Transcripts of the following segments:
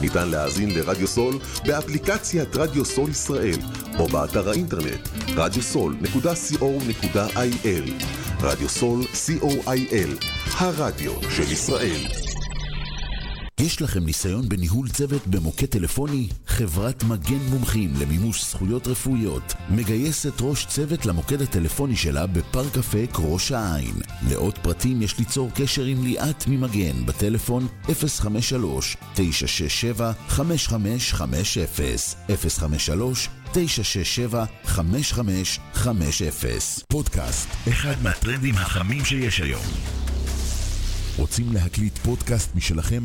ניתן להאזין לרדיו סול באפליקציית רדיו סול ישראל או באתר האינטרנט radiosol.co.il רדיו סול co.il הרדיו של ישראל יש לכם ניסיון בניהול צוות במוקד טלפוני? חברת מגן מומחים למימוש זכויות רפואיות מגייסת ראש צוות למוקד הטלפוני שלה בפארק אפק ראש העין. לעוד פרטים יש ליצור קשר עם ליאת ממגן בטלפון 053-967-5550 053-967-5550 פודקאסט, אחד מהטרנדים החמים שיש היום. רוצים להקליט פודקאסט משלכם?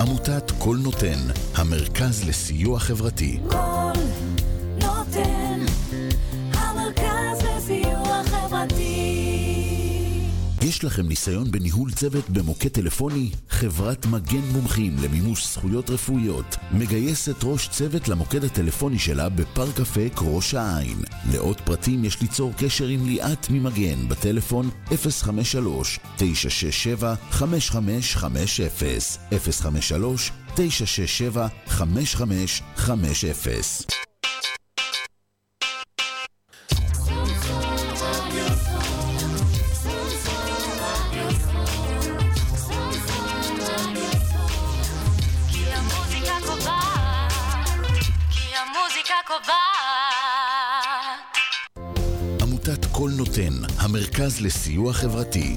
עמותת כל נותן, המרכז לסיוע חברתי. כל יש לכם ניסיון בניהול צוות במוקד טלפוני? חברת מגן מומחים למימוש זכויות רפואיות מגייסת ראש צוות למוקד הטלפוני שלה בפארק אפק ראש העין. לעוד פרטים יש ליצור קשר עם ליאת ממגן בטלפון 053-967-5550 053-967-5550 קובעת. עמותת כל נותן, המרכז לסיוע חברתי.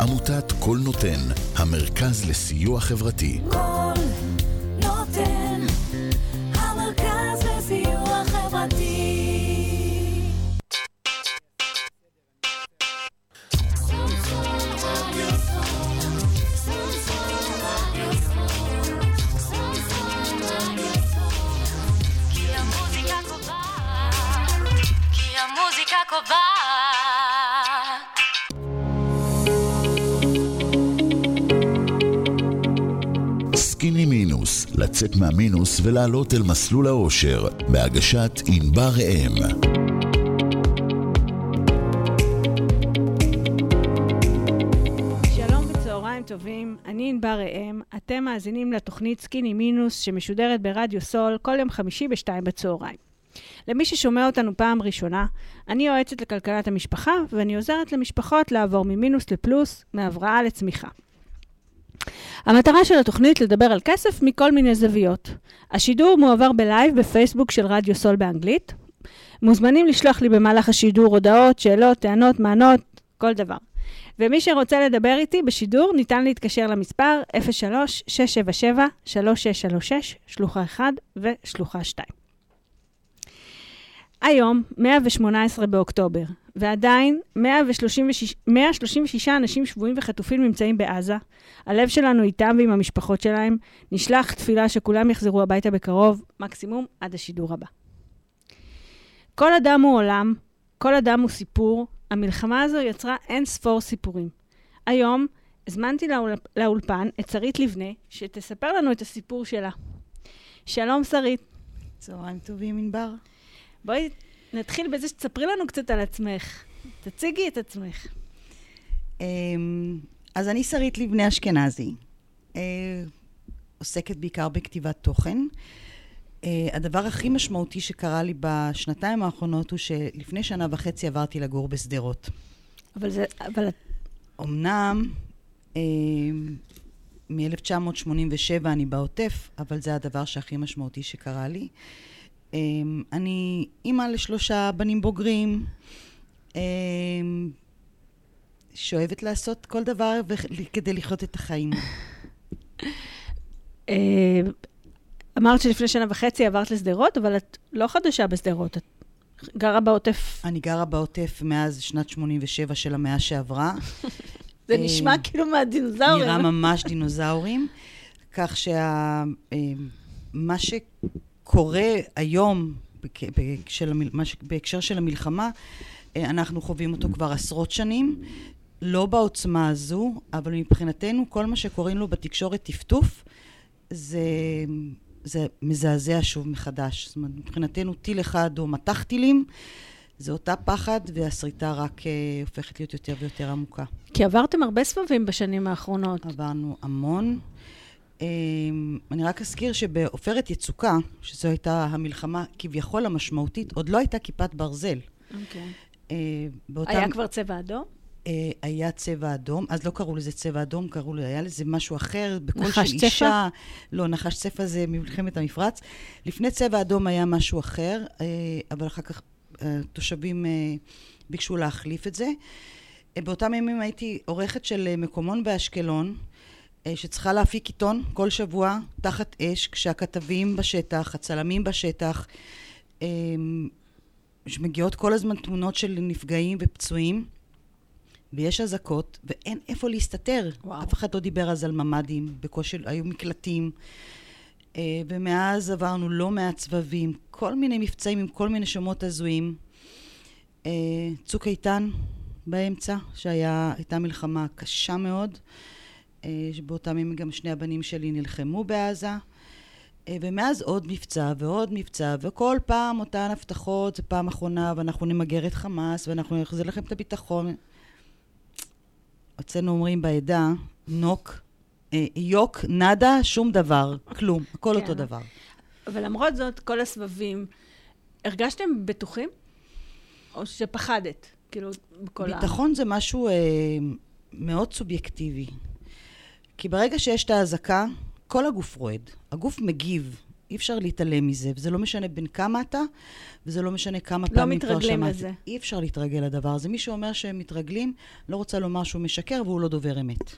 עמותת כל נותן, המרכז לסיוע חברתי. כל לצאת מהמינוס ולעלות אל מסלול האושר, בהגשת ענבר ראם. שלום וצהריים טובים, אני ענבר ראם, אתם מאזינים לתוכנית סקיני מינוס שמשודרת ברדיו סול כל יום חמישי בשתיים בצהריים. למי ששומע אותנו פעם ראשונה, אני יועצת לכלכלת המשפחה ואני עוזרת למשפחות לעבור ממינוס לפלוס, מהבראה לצמיחה. המטרה של התוכנית לדבר על כסף מכל מיני זוויות. השידור מועבר בלייב בפייסבוק של רדיו סול באנגלית. מוזמנים לשלוח לי במהלך השידור הודעות, שאלות, טענות, מענות, כל דבר. ומי שרוצה לדבר איתי בשידור, ניתן להתקשר למספר 03-677-3636, שלוחה 1 ושלוחה 2. היום, 118 באוקטובר, ועדיין 136, 136 אנשים שבויים וחטופים נמצאים בעזה. הלב שלנו איתם ועם המשפחות שלהם. נשלח תפילה שכולם יחזרו הביתה בקרוב, מקסימום עד השידור הבא. כל אדם הוא עולם, כל אדם הוא סיפור. המלחמה הזו יצרה אין ספור סיפורים. היום הזמנתי לאול... לאולפן את שרית לבנה, שתספר לנו את הסיפור שלה. שלום, שרית. צהריים טובים, ענבר. בואי נתחיל בזה שתספרי לנו קצת על עצמך. תציגי את עצמך. אמ, אז אני שרית לבני אשכנזי. אה, עוסקת בעיקר בכתיבת תוכן. אה, הדבר הכי משמעותי שקרה לי בשנתיים האחרונות הוא שלפני שנה וחצי עברתי לגור בשדרות. אבל זה, אבל אמנם מ-1987 אני בעוטף, אבל זה הדבר שהכי משמעותי שקרה לי. אמ, אני אימא לשלושה בנים בוגרים, אמ, שאוהבת לעשות כל דבר כדי לחיות את החיים. אה, אמרת שלפני שנה וחצי עברת לשדרות, אבל את לא חדשה בשדרות. את גרה בעוטף. אני גרה בעוטף מאז שנת 87 של המאה שעברה. זה נשמע כאילו מהדינוזאורים. נראה ממש דינוזאורים, כך שמה שקורה היום בהקשר של המלחמה, אה, אנחנו חווים אותו כבר עשרות שנים, לא בעוצמה הזו, אבל מבחינתנו כל מה שקוראים לו בתקשורת טפטוף, זה, זה מזעזע שוב מחדש. זאת אומרת, מבחינתנו טיל אחד או מטח טילים, זה אותה פחד, והשריטה רק אה, הופכת להיות יותר ויותר עמוקה. כי עברתם הרבה סבבים בשנים האחרונות. עברנו המון. אמ, אני רק אזכיר שבעופרת יצוקה, שזו הייתה המלחמה כביכול המשמעותית, עוד לא הייתה כיפת ברזל. אוקיי. אה, באותם, היה כבר צבע אדום? אה, היה צבע אדום, אז לא קראו לזה צבע אדום, קראו לזה, היה לזה משהו אחר, בקול נחש של צפה? אישה. לא, נחש צפה זה ממלחמת המפרץ. לפני צבע אדום היה משהו אחר, אה, אבל אחר כך תושבים ביקשו להחליף את זה. באותם ימים הייתי עורכת של מקומון באשקלון, שצריכה להפיק עיתון כל שבוע תחת אש, כשהכתבים בשטח, הצלמים בשטח, אה, שמגיעות כל הזמן תמונות של נפגעים ופצועים, ויש אזעקות, ואין איפה להסתתר. וואו. אף אחד לא דיבר אז על ממ"דים, בקושי היו מקלטים. אה, ומאז עברנו לא מעט סבבים, כל מיני מבצעים עם כל מיני שמות הזויים. אה, צוק איתן באמצע, שהייתה מלחמה קשה מאוד, אה, שבאותם ימים גם שני הבנים שלי נלחמו בעזה. אה, ומאז עוד מבצע ועוד מבצע, וכל פעם אותן הבטחות, זה פעם אחרונה, ואנחנו נמגר את חמאס, ואנחנו נחזיר לכם את הביטחון. אצלנו אומרים בעדה, נוק, אה, יוק, נאדה, שום דבר, כלום, הכל כן. אותו דבר. אבל למרות זאת, כל הסבבים, הרגשתם בטוחים? או שפחדת? כאילו, בכל ה... ביטחון זה משהו אה, מאוד סובייקטיבי. כי ברגע שיש את האזעקה, כל הגוף רועד. הגוף מגיב. אי אפשר להתעלם מזה, וזה לא משנה בין כמה אתה, וזה לא משנה כמה לא פעמים כבר מתרגלים שמעתי. לזה. אי אפשר להתרגל לדבר הזה. מי שאומר שהם מתרגלים, לא רוצה לומר שהוא משקר והוא לא דובר אמת.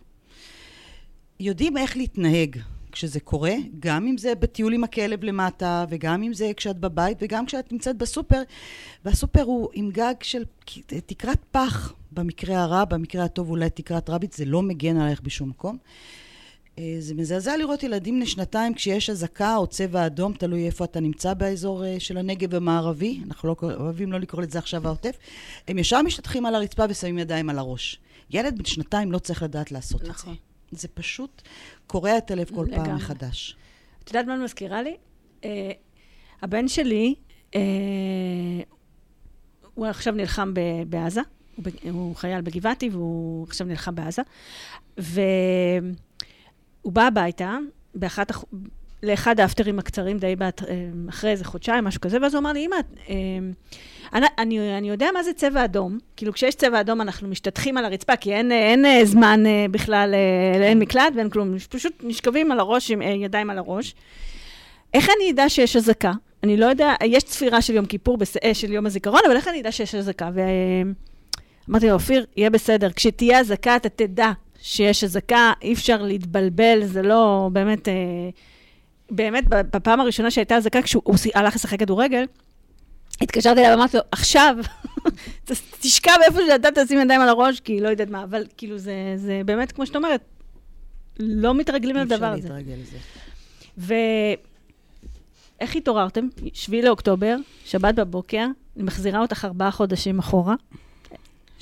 יודעים איך להתנהג כשזה קורה, גם אם זה בטיול עם הכלב למטה, וגם אם זה כשאת בבית, וגם כשאת נמצאת בסופר, והסופר הוא עם גג של תקרת פח, במקרה הרע, במקרה הטוב אולי תקרת רביץ, זה לא מגן עלייך בשום מקום. אה, זה מזעזע לראות ילדים בני שנתיים כשיש אזעקה או צבע אדום, תלוי איפה אתה נמצא באזור אה, של הנגב המערבי, אנחנו לא אוהבים לא לקרוא לזה עכשיו העוטף, הם ישר משתטחים על הרצפה ושמים ידיים על הראש. ילד בן שנתיים לא צריך לדעת לעשות את נכון. זה. זה פשוט קורע את הלב כל פעם לגמרי. מחדש. את יודעת מה מזכירה לי? אה, הבן שלי, אה, הוא עכשיו נלחם בעזה, הוא, הוא חייל בגבעתי והוא עכשיו נלחם בעזה, והוא בא הביתה באחת, לאחד האפטרים הקצרים די בת, אה, אחרי איזה חודשיים, משהו כזה, ואז הוא אמר לי, אמא, אה, אני, אני, אני יודע מה זה צבע אדום, כאילו כשיש צבע אדום אנחנו משתטחים על הרצפה, כי אין, אין אה, זמן בכלל, אין מקלט ואין כלום, פשוט נשכבים על הראש עם ידיים על הראש. איך אני אדע שיש אזעקה? אני לא יודע, יש צפירה של יום כיפור, של יום הזיכרון, אבל איך אני אדע שיש אזעקה? ואמרתי לו, אופיר, יהיה בסדר, כשתהיה אזעקה אתה תדע שיש אזעקה, אי אפשר להתבלבל, זה לא באמת... אה, באמת, בפעם הראשונה שהייתה אזעקה, כשהוא הוא הלך לשחק כדורגל, התקשרתי אליו ואמרתי לו, עכשיו, תשכב איפה שאתה תשים ידיים על הראש, כי לא יודעת מה, אבל כאילו זה, זה באמת, כמו שאת אומרת, לא מתרגלים אי אפשר לדבר הזה. להתרגל לזה. ואיך התעוררתם? 7 לאוקטובר, שבת בבוקר, אני מחזירה אותך ארבעה חודשים אחורה.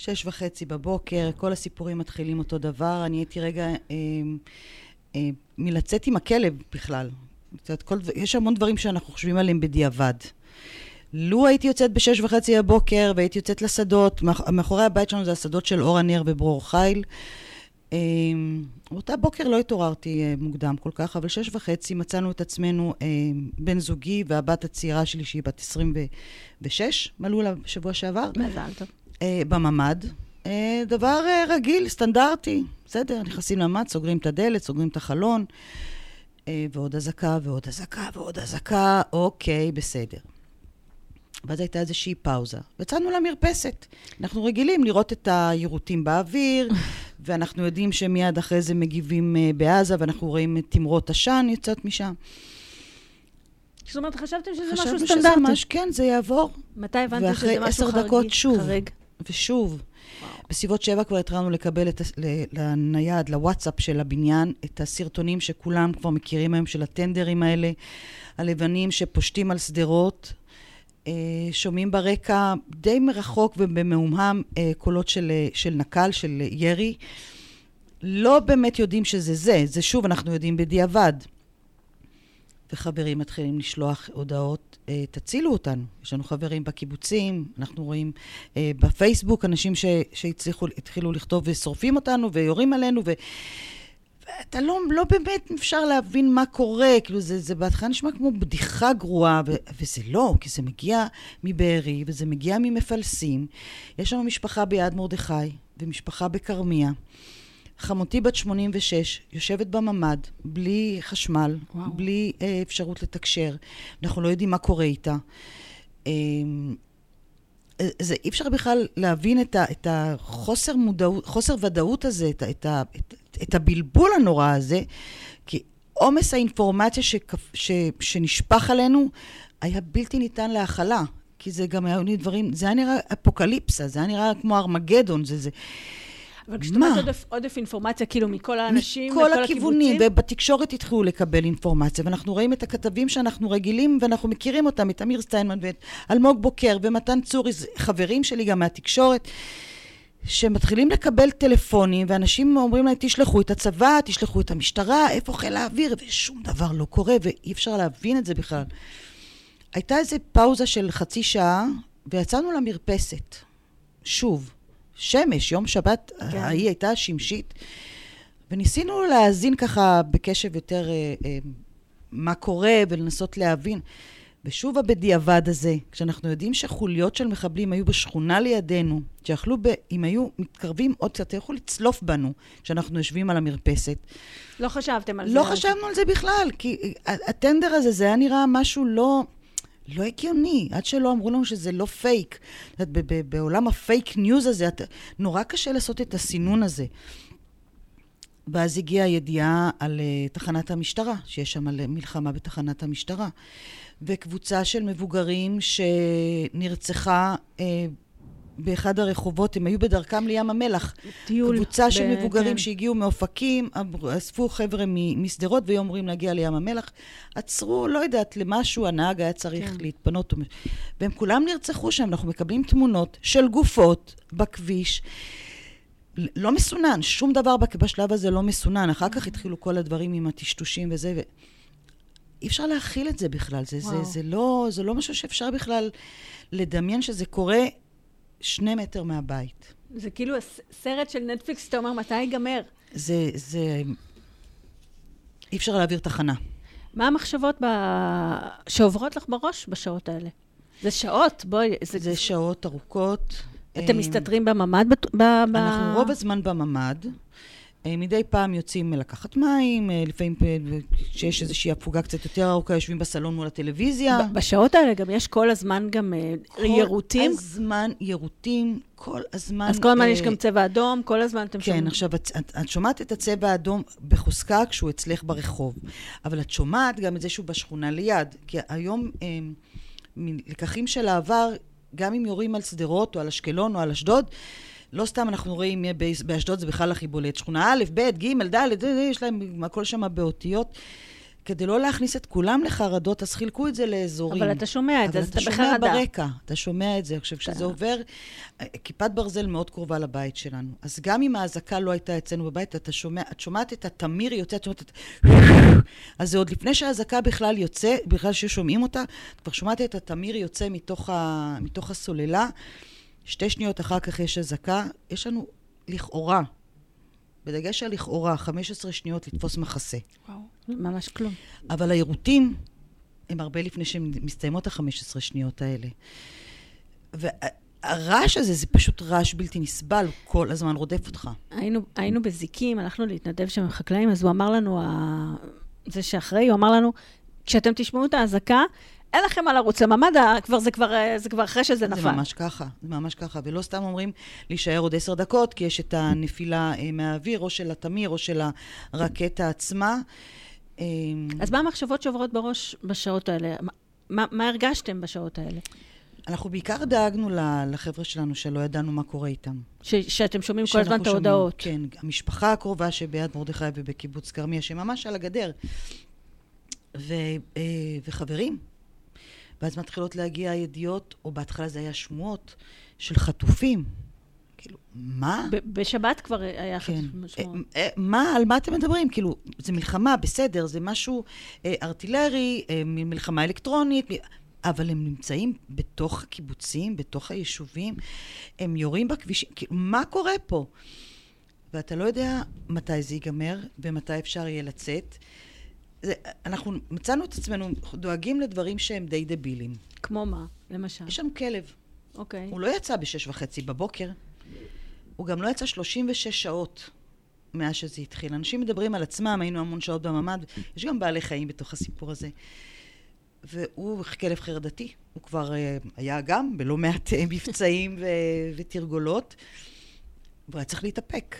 שש וחצי בבוקר, כל הסיפורים מתחילים אותו דבר. אני הייתי רגע אה, אה, מלצאת עם הכלב בכלל. יודעת, כל, יש המון דברים שאנחנו חושבים עליהם בדיעבד. לו הייתי יוצאת בשש וחצי בבוקר והייתי יוצאת לשדות, מאח- מאחורי הבית שלנו זה השדות של אור הנר וברור חיל. אה, באותה בוקר לא התעוררתי אה, מוקדם כל כך, אבל שש וחצי מצאנו את עצמנו, אה, בן זוגי והבת הצעירה שלי, שהיא בת 26, מלאו לה בשבוע שעבר, מזל טוב. אה, בממ"ד. אה, דבר אה, רגיל, סטנדרטי. בסדר, נכנסים לממ"ד, סוגרים את הדלת, סוגרים את החלון, אה, ועוד אזעקה, ועוד אזעקה, ועוד אזעקה, אוקיי, בסדר. ואז הייתה איזושהי פאוזה. יצאנו למרפסת. אנחנו רגילים לראות את היירוטים באוויר, ואנחנו יודעים שמיד אחרי זה מגיבים אה, בעזה, ואנחנו רואים את תמרות עשן יוצאות משם. זאת אומרת, חשבתם שזה משהו חשבנו שזה סטנדרטי. ממש, כן, זה יעבור. מתי הבנתם ואחרי שזה משהו עשר חריג? דקות שוב. חריג. ושוב, בסביבות שבע כבר התחלנו לקבל את, לנייד, לוואטסאפ של הבניין, את הסרטונים שכולם כבר מכירים היום, של הטנדרים האלה, הלבנים שפושטים על שדרות. אה, שומעים ברקע די מרחוק ובמהומהם אה, קולות של, אה, של נקל, של ירי. לא באמת יודעים שזה זה, זה שוב אנחנו יודעים בדיעבד. וחברים מתחילים לשלוח הודעות, אה, תצילו אותנו. יש לנו חברים בקיבוצים, אנחנו רואים אה, בפייסבוק אנשים ש, שהצליחו, התחילו לכתוב ושורפים אותנו ויורים עלינו, ו, ואתה לא, לא באמת אפשר להבין מה קורה, כאילו זה, זה בהתחלה נשמע כמו בדיחה גרועה, ו, וזה לא, כי זה מגיע מבארי וזה מגיע ממפלסים. יש לנו משפחה ביד מרדכי ומשפחה בכרמיה. חמותי בת 86, יושבת בממ"ד, בלי חשמל, וואו. בלי אה, אפשרות לתקשר. אנחנו לא יודעים מה קורה איתה. אה, זה אי אפשר בכלל להבין את, ה, את החוסר מודעות, חוסר ודאות הזה, את, את, את, את הבלבול הנורא הזה, כי עומס האינפורמציה שכפ- ש, שנשפך עלינו היה בלתי ניתן להכלה. כי זה גם היו דברים, זה היה נראה אפוקליפסה, זה היה נראה כמו ארמגדון, זה, זה, אבל כשאת אומרת? עודף, עודף אינפורמציה, כאילו מכל האנשים, מכל מכל הכיוונים, הקיבוצים, ובתקשורת התחילו לקבל אינפורמציה, ואנחנו רואים את הכתבים שאנחנו רגילים, ואנחנו מכירים אותם, את אמיר סטיינמן ואת אלמוג בוקר ומתן צורי, חברים שלי גם מהתקשורת, שמתחילים לקבל טלפונים, ואנשים אומרים להם, תשלחו את הצבא, תשלחו את המשטרה, איפה חיל האוויר, ושום דבר לא קורה, ואי אפשר להבין את זה בכלל. הייתה איזו פאוזה של חצי שעה, ויצאנו למרפסת. שוב, שמש, יום שבת, כן. ההיא הייתה שמשית, וניסינו להאזין ככה בקשב יותר אה, אה, מה קורה ולנסות להבין. ושוב הבדיעבד הזה, כשאנחנו יודעים שחוליות של מחבלים היו בשכונה לידינו, שיכלו, ב, אם היו מתקרבים עוד קצת, יכלו לצלוף בנו כשאנחנו יושבים על המרפסת. לא חשבתם על זה. לא. חשבנו על זה בכלל, כי הטנדר הזה, זה היה נראה משהו לא, לא הגיוני, עד שלא אמרו לנו שזה לא פייק. את יודעת, בעולם הפייק ניוז הזה, את, נורא קשה לעשות את הסינון הזה. ואז הגיעה הידיעה על uh, תחנת המשטרה, שיש שם על, מלחמה בתחנת המשטרה. וקבוצה של מבוגרים שנרצחה uh, באחד הרחובות, הם היו בדרכם לים המלח. טיול. קבוצה של מבוגרים כן. שהגיעו מאופקים, אספו חבר'ה משדרות והיו אמורים להגיע לים המלח. עצרו, לא יודעת, למשהו, הנהג היה צריך כן. להתפנות. והם כולם נרצחו שם, אנחנו מקבלים תמונות של גופות בכביש. לא מסונן, שום דבר בשלב הזה לא מסונן. אחר כך התחילו כל הדברים עם הטשטושים וזה, ו... אי אפשר להכיל את זה בכלל. זה, זה. זה, לא, זה לא משהו שאפשר בכלל לדמיין שזה קורה שני מטר מהבית. זה כאילו סרט של נטפליקס, אתה אומר, מתי ייגמר? זה, זה... אי אפשר להעביר תחנה. מה המחשבות ב... שעוברות לך בראש בשעות האלה? זה שעות, בואי. זה, זה שעות ארוכות. אתם אה, מסתתרים בממ"ד? ב... אנחנו רוב הזמן בממ"ד. אה, מדי פעם יוצאים לקחת מים, אה, לפעמים כשיש איזושהי הפוגה קצת יותר ארוכה, יושבים בסלון מול הטלוויזיה. בשעות האלה גם יש כל הזמן גם אה, יירוטים? כל הזמן יירוטים, כל הזמן... אז כל הזמן אה, יש גם צבע אדום, כל הזמן אתם כן, שומעים. עכשיו, את, את, את שומעת את הצבע האדום בחוזקה כשהוא אצלך ברחוב, אבל את שומעת גם את זה שהוא בשכונה ליד, כי היום אה, מלקחים של העבר, גם אם יורים על שדרות או על אשקלון או על אשדוד, לא סתם אנחנו רואים באש- באשדוד זה בכלל הכי בולט. שכונה א', ב', ג', ד', יש להם הכל שם באותיות. כדי לא להכניס את כולם לחרדות, אז חילקו את זה לאזורים. אבל אתה שומע את זה, אבל אז אתה אתה שומע בחרדה. ברקע, אתה שומע את זה. עכשיו, כשזה עובר, כיפת ברזל מאוד קרובה לבית שלנו. אז גם אם האזעקה לא הייתה אצלנו בבית, אתה שומע, את שומעת את התמיר יוצא, את שומעת את... אז זה עוד לפני שהאזעקה בכלל יוצא, בכלל ששומעים אותה, את כבר שומעת את התמיר יוצא מתוך, ה, מתוך הסוללה. שתי שניות אחר כך יש אזעקה. יש לנו לכאורה, בדגש על לכאורה, 15 שניות לתפוס מחסה. וואו, ממש כלום. אבל העירותים הם הרבה לפני שמסתיימות ה-15 שניות האלה. והרעש הזה זה פשוט רעש בלתי נסבל, הוא כל הזמן רודף אותך. היינו, היינו בזיקים, הלכנו להתנדב שם עם חקלאים, אז הוא אמר לנו, ה... זה שאחראי, הוא אמר לנו, כשאתם תשמעו את האזעקה, אין לכם מה לרוץ לממ"ד, כבר, זה, כבר, אה, זה כבר אחרי שזה נפל. זה ממש ככה, זה ממש ככה. ולא סתם אומרים להישאר עוד עשר דקות, כי יש את הנפילה אה, מהאוויר, או של התמיר, או של הרקטה עצמה. אה, אז מה המחשבות שעוברות בראש בשעות האלה? מה, מה, הרגשתם בשעות האלה? אנחנו בעיקר דאגנו ל- לחבר'ה שלנו, שלא ידענו מה קורה איתם. ש, שאתם שומעים כל הזמן את ההודעות. כן, המשפחה הקרובה שביד מרדכי ובקיבוץ כרמיה, שממש על הגדר. ו, וחברים. ואז מתחילות להגיע ידיעות, או בהתחלה זה היה שמועות, של חטופים. כאילו, מה? בשבת כבר היה כן. משמעות. אה, אה, מה, על מה אתם מדברים? כאילו, זה מלחמה, בסדר, זה משהו אה, ארטילרי, אה, מלחמה אלקטרונית, מ- אבל הם נמצאים בתוך הקיבוצים, בתוך היישובים, הם יורים בכבישים, כאילו, מה קורה פה? ואתה לא יודע מתי זה ייגמר ומתי אפשר יהיה לצאת. זה, אנחנו מצאנו את עצמנו דואגים לדברים שהם די דבילים. כמו מה, למשל? יש לנו כלב, אוקיי. הוא לא יצא בשש וחצי בבוקר, הוא גם לא יצא 36 שעות מאז שזה התחיל. אנשים מדברים על עצמם, היינו המון שעות בממ"ד, יש גם בעלי חיים בתוך הסיפור הזה. והוא כלב חרדתי, הוא כבר uh, היה גם בלא מעט אה, מבצעים ו- ותרגולות, והוא היה צריך להתאפק.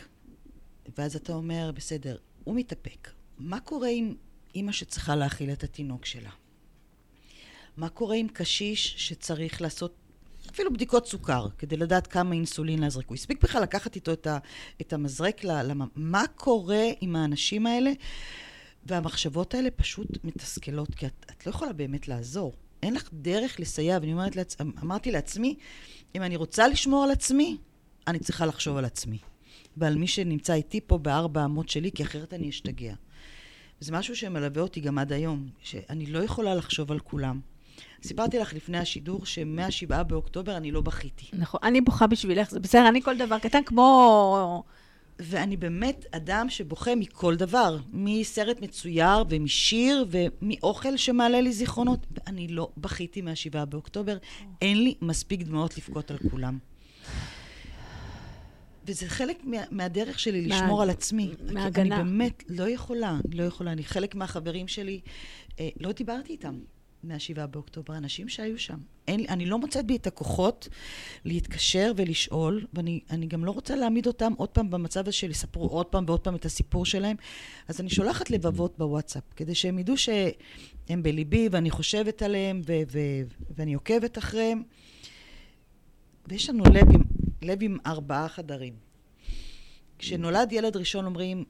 ואז אתה אומר, בסדר, הוא מתאפק. מה קורה עם אימא שצריכה להאכיל את התינוק שלה? מה קורה עם קשיש שצריך לעשות אפילו בדיקות סוכר, כדי לדעת כמה אינסולין להזריק. הוא הספיק בכלל לקחת איתו את, ה, את המזרק למ... מה קורה עם האנשים האלה? והמחשבות האלה פשוט מתסכלות, כי את, את לא יכולה באמת לעזור. אין לך דרך לסייע, ואני אומרת לעצ... אמרתי לעצמי, אם אני רוצה לשמור על עצמי, אני צריכה לחשוב על עצמי. ועל מי שנמצא איתי פה בארבע אמות שלי, כי אחרת אני אשתגע. וזה משהו שמלווה אותי גם עד היום, שאני לא יכולה לחשוב על כולם. סיפרתי לך לפני השידור שמ-7 באוקטובר אני לא בכיתי. נכון, אני בוכה בשבילך, זה בסדר, אני כל דבר קטן כמו... ואני באמת אדם שבוכה מכל דבר, מסרט מצויר ומשיר ומאוכל שמעלה לי זיכרונות. ואני לא בכיתי מה-7 באוקטובר, אין לי מספיק דמעות לבכות על כולם. וזה חלק מה, מהדרך שלי מה- לשמור על עצמי. מההגנה. אני באמת לא יכולה, לא יכולה. אני חלק מהחברים שלי, אה, לא דיברתי איתם מה-7 באוקטובר, אנשים שהיו שם. אין, אני לא מוצאת בי את הכוחות להתקשר ולשאול, ואני אני גם לא רוצה להעמיד אותם עוד פעם במצב הזה של יספרו עוד פעם ועוד פעם את הסיפור שלהם. אז אני שולחת לבבות בוואטסאפ, כדי שהם ידעו שהם בליבי ואני חושבת עליהם ו- ו- ואני עוקבת אחריהם. ויש לנו לב עם, לב עם ארבעה חדרים. כשנולד ילד ראשון אומרים,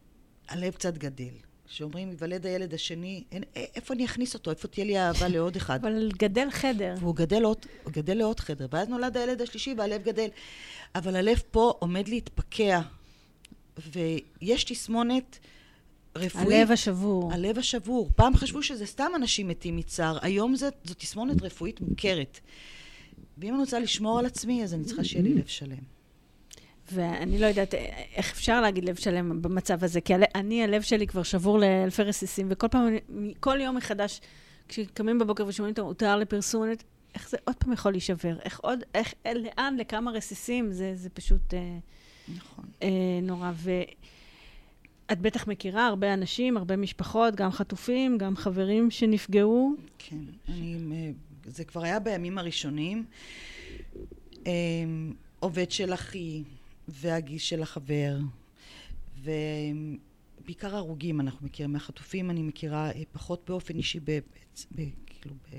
הלב קצת גדל. כשאומרים, ייוולד הילד השני, אין, איפה אני אכניס אותו? איפה תהיה לי אהבה לעוד אחד? אבל גדל חדר. והוא גדל עוד, גדל לעוד חדר. ואז נולד הילד השלישי והלב גדל. אבל הלב פה עומד להתפקע. ויש תסמונת רפואית. הלב השבור. הלב השבור. פעם חשבו שזה סתם אנשים מתים מצער, היום זה, זו תסמונת רפואית מוכרת. ואם אני רוצה לשמור על עצמי, אז אני צריכה שיהיה לי לב שלם. ואני לא יודעת איך אפשר להגיד לב שלם במצב הזה, כי אני, הלב שלי כבר שבור לאלפי רסיסים, וכל פעם, כל יום מחדש, כשקמים בבוקר ושומעים את הותר לפרסום, אני אומרת, איך זה עוד פעם יכול להישבר? איך עוד, איך, אה, לאן, לכמה רסיסים? זה, זה פשוט אה, נכון. אה, נורא. ואת בטח מכירה הרבה אנשים, הרבה משפחות, גם חטופים, גם חברים שנפגעו. כן, אני, אה, זה כבר היה בימים הראשונים. אה, עובד של אחי והגיס של החבר, ובעיקר הרוגים אנחנו מכירים. מהחטופים אני מכירה אה, פחות באופן אישי, ב, ב, כאילו, ב,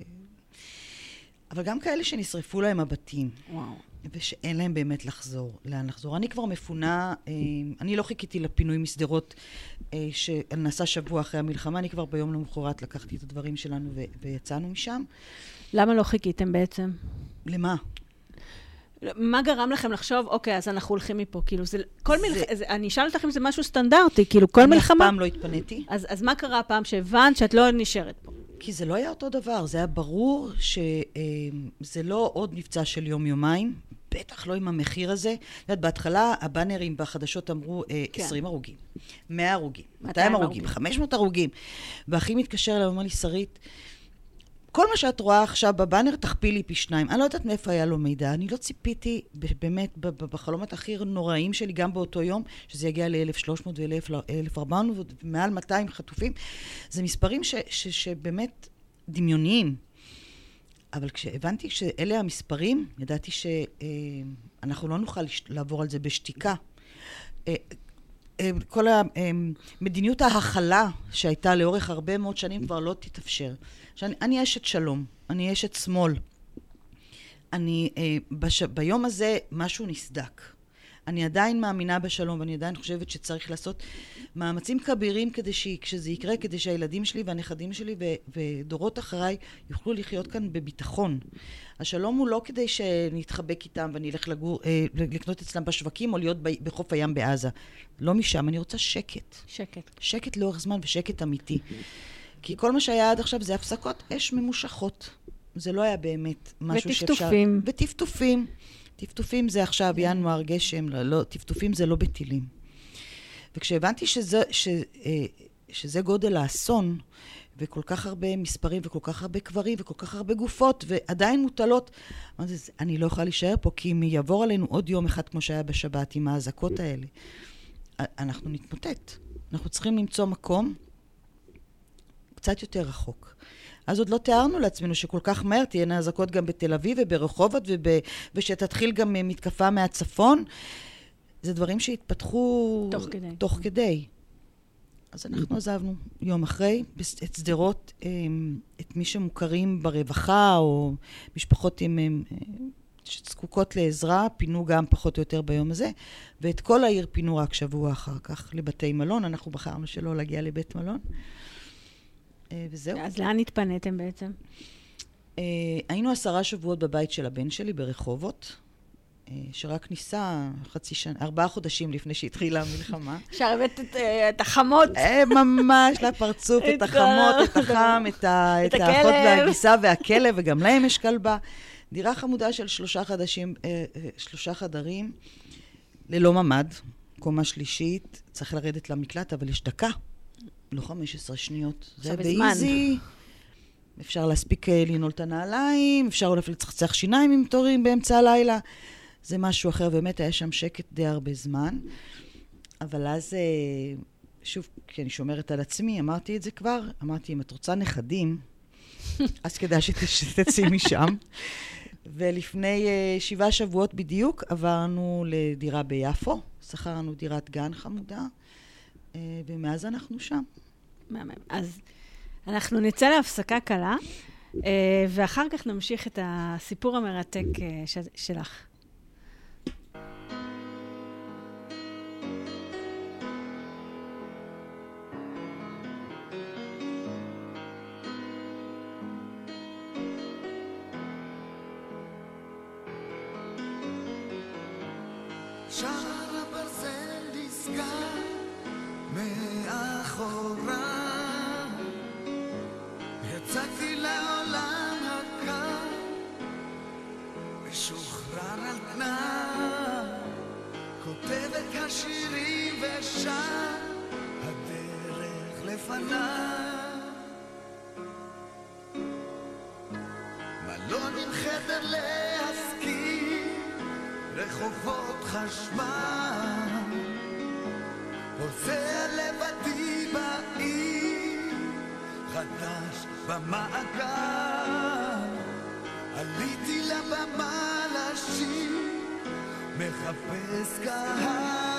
אבל גם כאלה שנשרפו להם הבתים. וואו. ושאין להם באמת לחזור, לאן לחזור. אני כבר מפונה, אה, אני לא חיכיתי לפינוי משדרות אה, שנעשה שבוע אחרי המלחמה, אני כבר ביום למחרת לקחתי את הדברים שלנו ויצאנו משם. למה לא חיכיתם בעצם? למה? מה גרם לכם לחשוב, אוקיי, אז אנחנו הולכים מפה? כאילו, זה... כל זה- מלחמה... אני אשאל אותך אם זה משהו סטנדרטי, כאילו, כל אני מלחמה... אף פעם לא התפניתי, אז, אז מה קרה הפעם שהבנת שאת לא נשארת פה? כי זה לא היה אותו דבר. זה היה ברור שזה לא עוד מבצע של יום-יומיים, בטח לא עם המחיר הזה. את יודעת, בהתחלה הבאנרים בחדשות אמרו אה, כן. 20 הרוגים, 100 הרוגים, 200 200 הרוגים, הרוגים. 500 הרוגים. ואחי מתקשר אליי, אומר לי, שרית, כל מה שאת רואה עכשיו בבאנר, תכפילי פי שניים. אני לא יודעת מאיפה היה לו מידע. אני לא ציפיתי, באמת, בחלומות הכי נוראים שלי, גם באותו יום, שזה יגיע ל-1,300 ו-1,400 ומעל 200 חטופים. זה מספרים ש- ש- שבאמת דמיוניים. אבל כשהבנתי שאלה המספרים, ידעתי שאנחנו לא נוכל לעבור על זה בשתיקה. אה, כל המדיניות ההכלה שהייתה לאורך הרבה מאוד שנים כבר לא תתאפשר. עכשיו, אני- אני אשת שלום, אני אשת שמאל. אני, אה, בש... ביום הזה משהו נסדק. אני עדיין מאמינה בשלום, ואני עדיין חושבת שצריך לעשות מאמצים כבירים כדי ש... שזה יקרה, כדי שהילדים שלי והנכדים שלי ו... ודורות אחריי יוכלו לחיות כאן בביטחון. השלום הוא לא כדי שנתחבק איתם ואני אלך לגור, אה, לקנות אצלם בשווקים או להיות ב... בחוף הים בעזה. לא משם, אני רוצה שקט. שקט. שקט לאורך זמן ושקט אמיתי. כי כל מה שהיה עד עכשיו זה הפסקות אש ממושכות. זה לא היה באמת משהו שאפשר... וטפטופים. וטפטופים. טפטופים זה עכשיו ינואר, גשם, לא, לא, טפטופים זה לא בטילים. וכשהבנתי שזה, ש, אה, שזה גודל האסון, וכל כך הרבה מספרים, וכל כך הרבה קברים, וכל כך הרבה גופות, ועדיין מוטלות, אמרתי, "זה- אני לא יכולה להישאר פה, כי אם יעבור עלינו עוד יום אחד כמו שהיה בשבת, עם האזעקות האלה, א- אנחנו נתמוטט. אנחנו צריכים למצוא מקום קצת יותר רחוק. אז עוד לא תיארנו לעצמנו שכל כך מהר תהיינה אזעקות גם בתל אביב וברחובות, וב... ושתתחיל גם אה, מתקפה מהצפון. זה דברים שהתפתחו... תוך כדי. תוך כדי. אז אנחנו עזבנו יום אחרי את שדרות, אמ, את מי שמוכרים ברווחה, או משפחות עם, אמ, אה, שזקוקות לעזרה, פינו גם פחות או יותר ביום הזה, ואת כל העיר פינו רק שבוע אחר כך לבתי מלון. אנחנו בחרנו שלא להגיע לבית מלון. אה, וזהו. אז לאן התפניתם בעצם? אה, היינו עשרה שבועות בבית של הבן שלי ברחובות, אה, שרק ניסה חצי שנה, ארבעה חודשים לפני שהתחילה המלחמה. אפשר הבאת את, החמות. ממש לפרצוף, את החמות, את החם, את האחות. והגיסה והכלב, וגם להם יש כלבה. דירה חמודה של שלושה חדשים, שלושה חדרים, ללא ממ"ד, קומה שלישית, צריך לרדת למקלט, אבל יש דקה, לא 15 שניות. זה. באיזי. אפשר להספיק אה, לנעול את הנעליים, אפשר אולי לצחצח שיניים עם תורים באמצע הלילה. זה משהו אחר, באמת היה שם שקט די הרבה זמן. אבל אז, אה, שוב, כי אני שומרת על עצמי, אמרתי את זה כבר, אמרתי, אם את רוצה נכדים, אז כדאי שת- שתצאי משם. ולפני אה, שבעה שבועות בדיוק עברנו לדירה ביפו, שכרנו דירת גן חמודה, ומאז אנחנו שם. מהמם. אז אנחנו נצא להפסקה קלה, אה, ואחר כך נמשיך את הסיפור המרתק אה, שלך. מאחורה יצאתי לעולם הקר משוחרר על תנאי כותב את השירים ושר הדרך לפניי. מלון עם חדר להשכיר רחובות חשמל פוסע במעגל עליתי לבמה לשיר מחפש קהל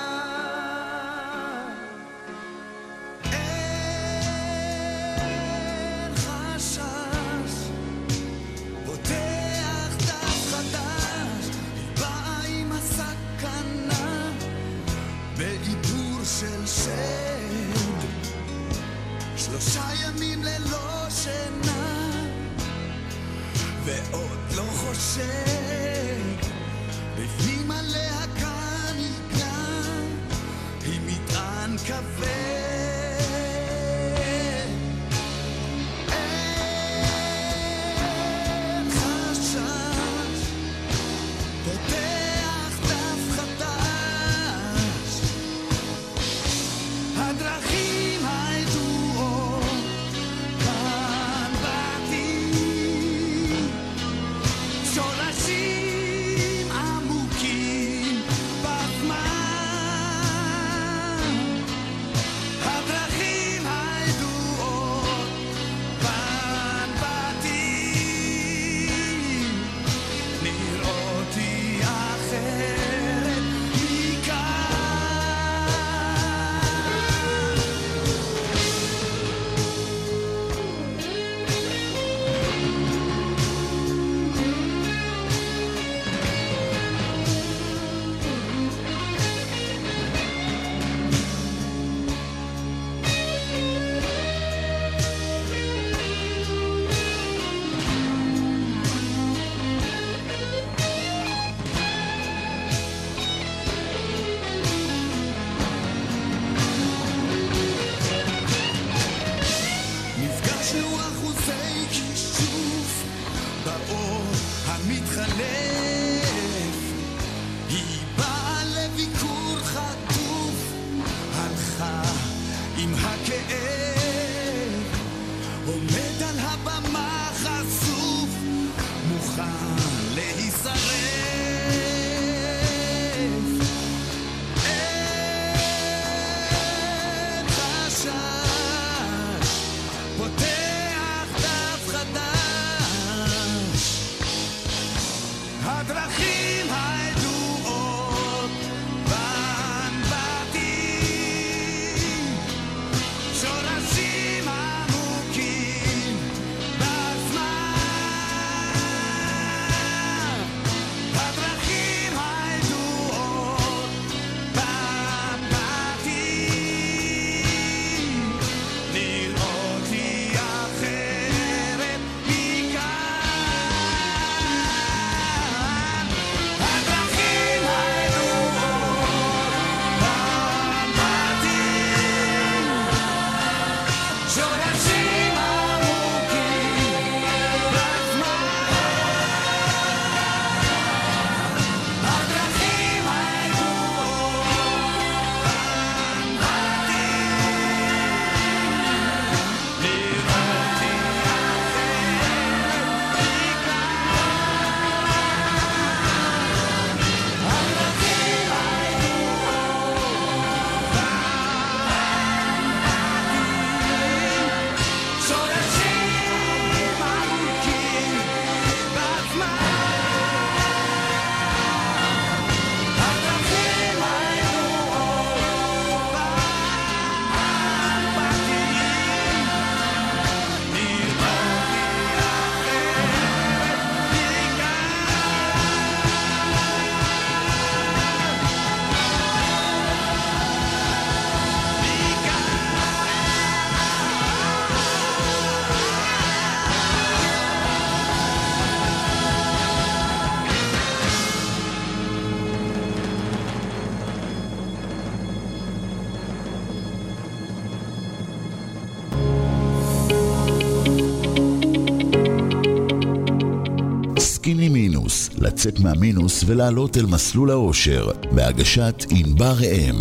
לצאת מהמינוס ולעלות אל מסלול האושר, בהגשת ענבר ראם.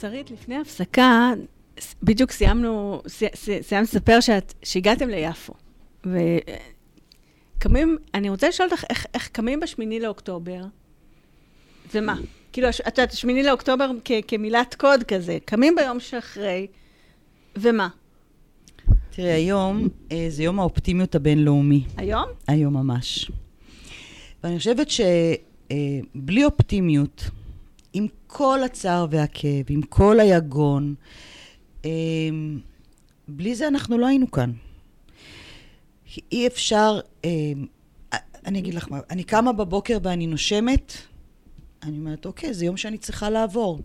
שרית, לפני הפסקה, בדיוק סיימנו, ס- ס- סיימת לספר שהגעתם ליפו. וקמים, אני רוצה לשאול אותך, איך, איך קמים בשמיני לאוקטובר, ומה? כאילו, את יודעת, שמיני לאוקטובר כ- כמילת קוד כזה, קמים ביום שאחרי, ומה? תראי, היום אה, זה יום האופטימיות הבינלאומי. היום? היום ממש. ואני חושבת שבלי אופטימיות, עם כל הצער והכאב, עם כל היגון, אה, בלי זה אנחנו לא היינו כאן. אי אפשר, אה, אני אגיד לך מה, אני קמה בבוקר ואני נושמת, אני אומרת, אוקיי, זה יום שאני צריכה לעבור.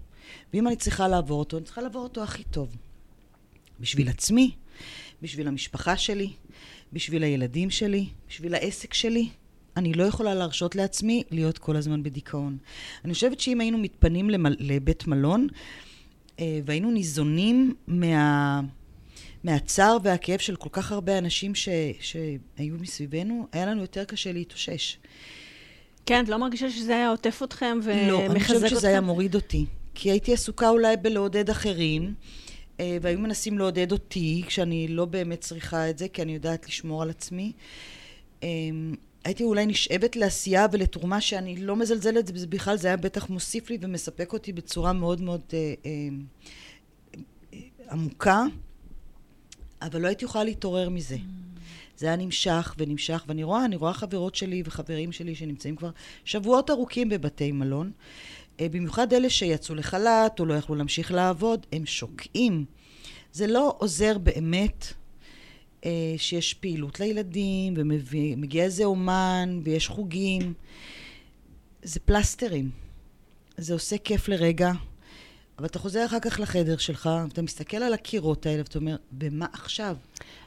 ואם אני צריכה לעבור אותו, אני צריכה לעבור אותו הכי טוב. בשביל עצמי, בשביל המשפחה שלי, בשביל הילדים שלי, בשביל העסק שלי. אני לא יכולה להרשות לעצמי להיות כל הזמן בדיכאון. אני חושבת שאם היינו מתפנים למל... לבית מלון, אה, והיינו ניזונים מה... מהצער והכאב של כל כך הרבה אנשים ש... שהיו מסביבנו, היה לנו יותר קשה להתאושש. כן, את לא מרגישה שזה היה עוטף אתכם ומחזק אתכם? לא, אני חושבת שזה היה מוריד אותי. כי הייתי עסוקה אולי בלעודד אחרים, והיו מנסים לעודד אותי, כשאני לא באמת צריכה את זה, כי אני יודעת לשמור על עצמי. אה, הייתי אולי נשאבת לעשייה ולתרומה שאני לא מזלזלת, זה בכלל זה היה בטח מוסיף לי ומספק אותי בצורה מאוד מאוד אה, אה, אה, עמוקה, אבל לא הייתי יכולה להתעורר מזה. זה היה נמשך ונמשך, ואני רואה, אני רואה חברות שלי וחברים שלי שנמצאים כבר שבועות ארוכים בבתי מלון. אה, במיוחד אלה שיצאו לחל"ת או לא יכלו להמשיך לעבוד, הם שוקעים. זה לא עוזר באמת אה, שיש פעילות לילדים, ומגיע איזה אומן, ויש חוגים. זה פלסטרים. זה עושה כיף לרגע, אבל אתה חוזר אחר כך לחדר שלך, ואתה מסתכל על הקירות האלה, ואתה אומר, במה עכשיו?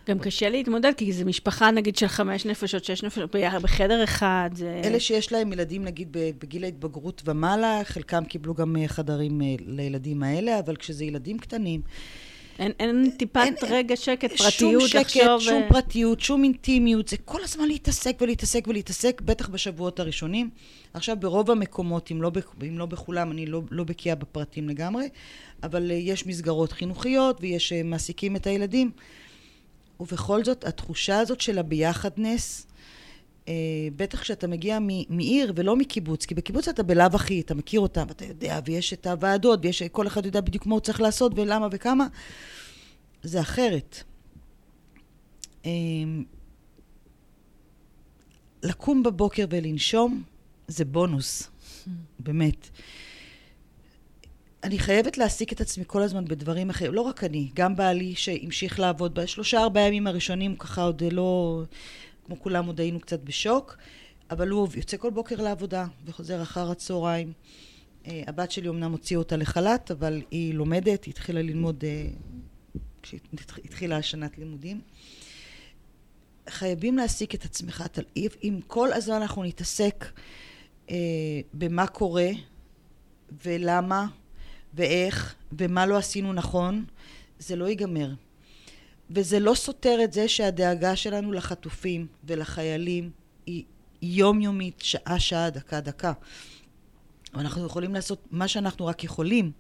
גם קשה להתמודד, כי זו משפחה, נגיד, של חמש נפשות, שש נפשות, בחדר אחד. זה... אלה שיש להם ילדים, נגיד, בגיל ההתבגרות ומעלה, חלקם קיבלו גם אה, חדרים אה, לילדים האלה, אבל כשזה ילדים קטנים, אין, אין טיפת אין- רגע שקט, שום פרטיות, שקט, לחשוב... שום אה, פרטיות, שום אינטימיות, זה כל הזמן להתעסק ולהתעסק ולהתעסק, בטח בשבועות הראשונים. עכשיו, ברוב המקומות, אם לא, אם לא בכולם, אני לא, לא בקיאה בפרטים לגמרי, אבל אה, יש מסגרות חינוכיות ויש אה, מעסיקים את הילדים. ובכל זאת, התחושה הזאת של הביחדנס, אה, בטח כשאתה מגיע מ- מעיר ולא מקיבוץ, כי בקיבוץ אתה בלאו הכי, אתה מכיר אותם, ואתה יודע, ויש את הוועדות, ויש, כל אחד יודע בדיוק מה הוא צריך לעשות ולמה וכמה. זה אחרת. אמ, לקום בבוקר ולנשום זה בונוס, באמת. אני חייבת להעסיק את עצמי כל הזמן בדברים אחרים, לא רק אני, גם בעלי שהמשיך לעבוד בשלושה ארבעה ימים הראשונים, ככה עוד לא, כמו כולם עוד היינו קצת בשוק, אבל הוא יוצא כל בוקר לעבודה וחוזר אחר הצהריים. אה, הבת שלי אמנם הוציאה אותה לחל"ת, אבל היא לומדת, היא התחילה ללמוד אה, כשהתחילה השנת לימודים. חייבים להעסיק את עצמך. אם כל הזמן אנחנו נתעסק אה, במה קורה ולמה ואיך ומה לא עשינו נכון, זה לא ייגמר. וזה לא סותר את זה שהדאגה שלנו לחטופים ולחיילים היא יומיומית, שעה-שעה, דקה-דקה. אנחנו יכולים לעשות מה שאנחנו רק יכולים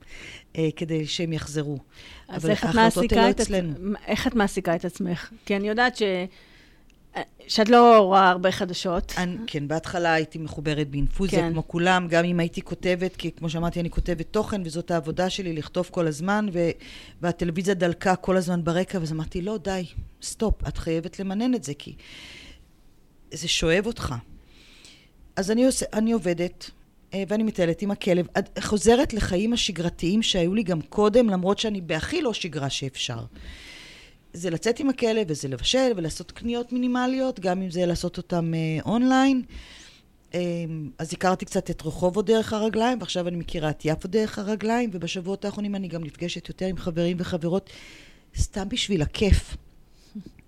אה, כדי שהם יחזרו. אז אבל ההחלטות מעסיקה האלה את אצלנו. איך את מעסיקה את עצמך? כי אני יודעת ש... שאת לא רואה הרבה חדשות. אני, כן, בהתחלה הייתי מחוברת באינפוזיה, כן. כמו כולם, גם אם הייתי כותבת, כי כמו שאמרתי, אני כותבת תוכן, וזאת העבודה שלי, לכתוב כל הזמן, ו, והטלוויזיה דלקה כל הזמן ברקע, ואז אמרתי, לא, די, סטופ, את חייבת למנן את זה, כי זה שואב אותך. אז אני, עושה, אני עובדת, אה, ואני מטיילת עם הכלב, חוזרת לחיים השגרתיים שהיו לי גם קודם, למרות שאני בהכי לא שגרה שאפשר. זה לצאת עם הכלב, וזה לבשל, ולעשות קניות מינימליות, גם אם זה לעשות אותם אה, אונליין. אה, אז הכרתי קצת את רחובות דרך הרגליים, ועכשיו אני מכירה את יפו דרך הרגליים, ובשבועות האחרונים אני גם נפגשת יותר עם חברים וחברות, סתם בשביל הכיף.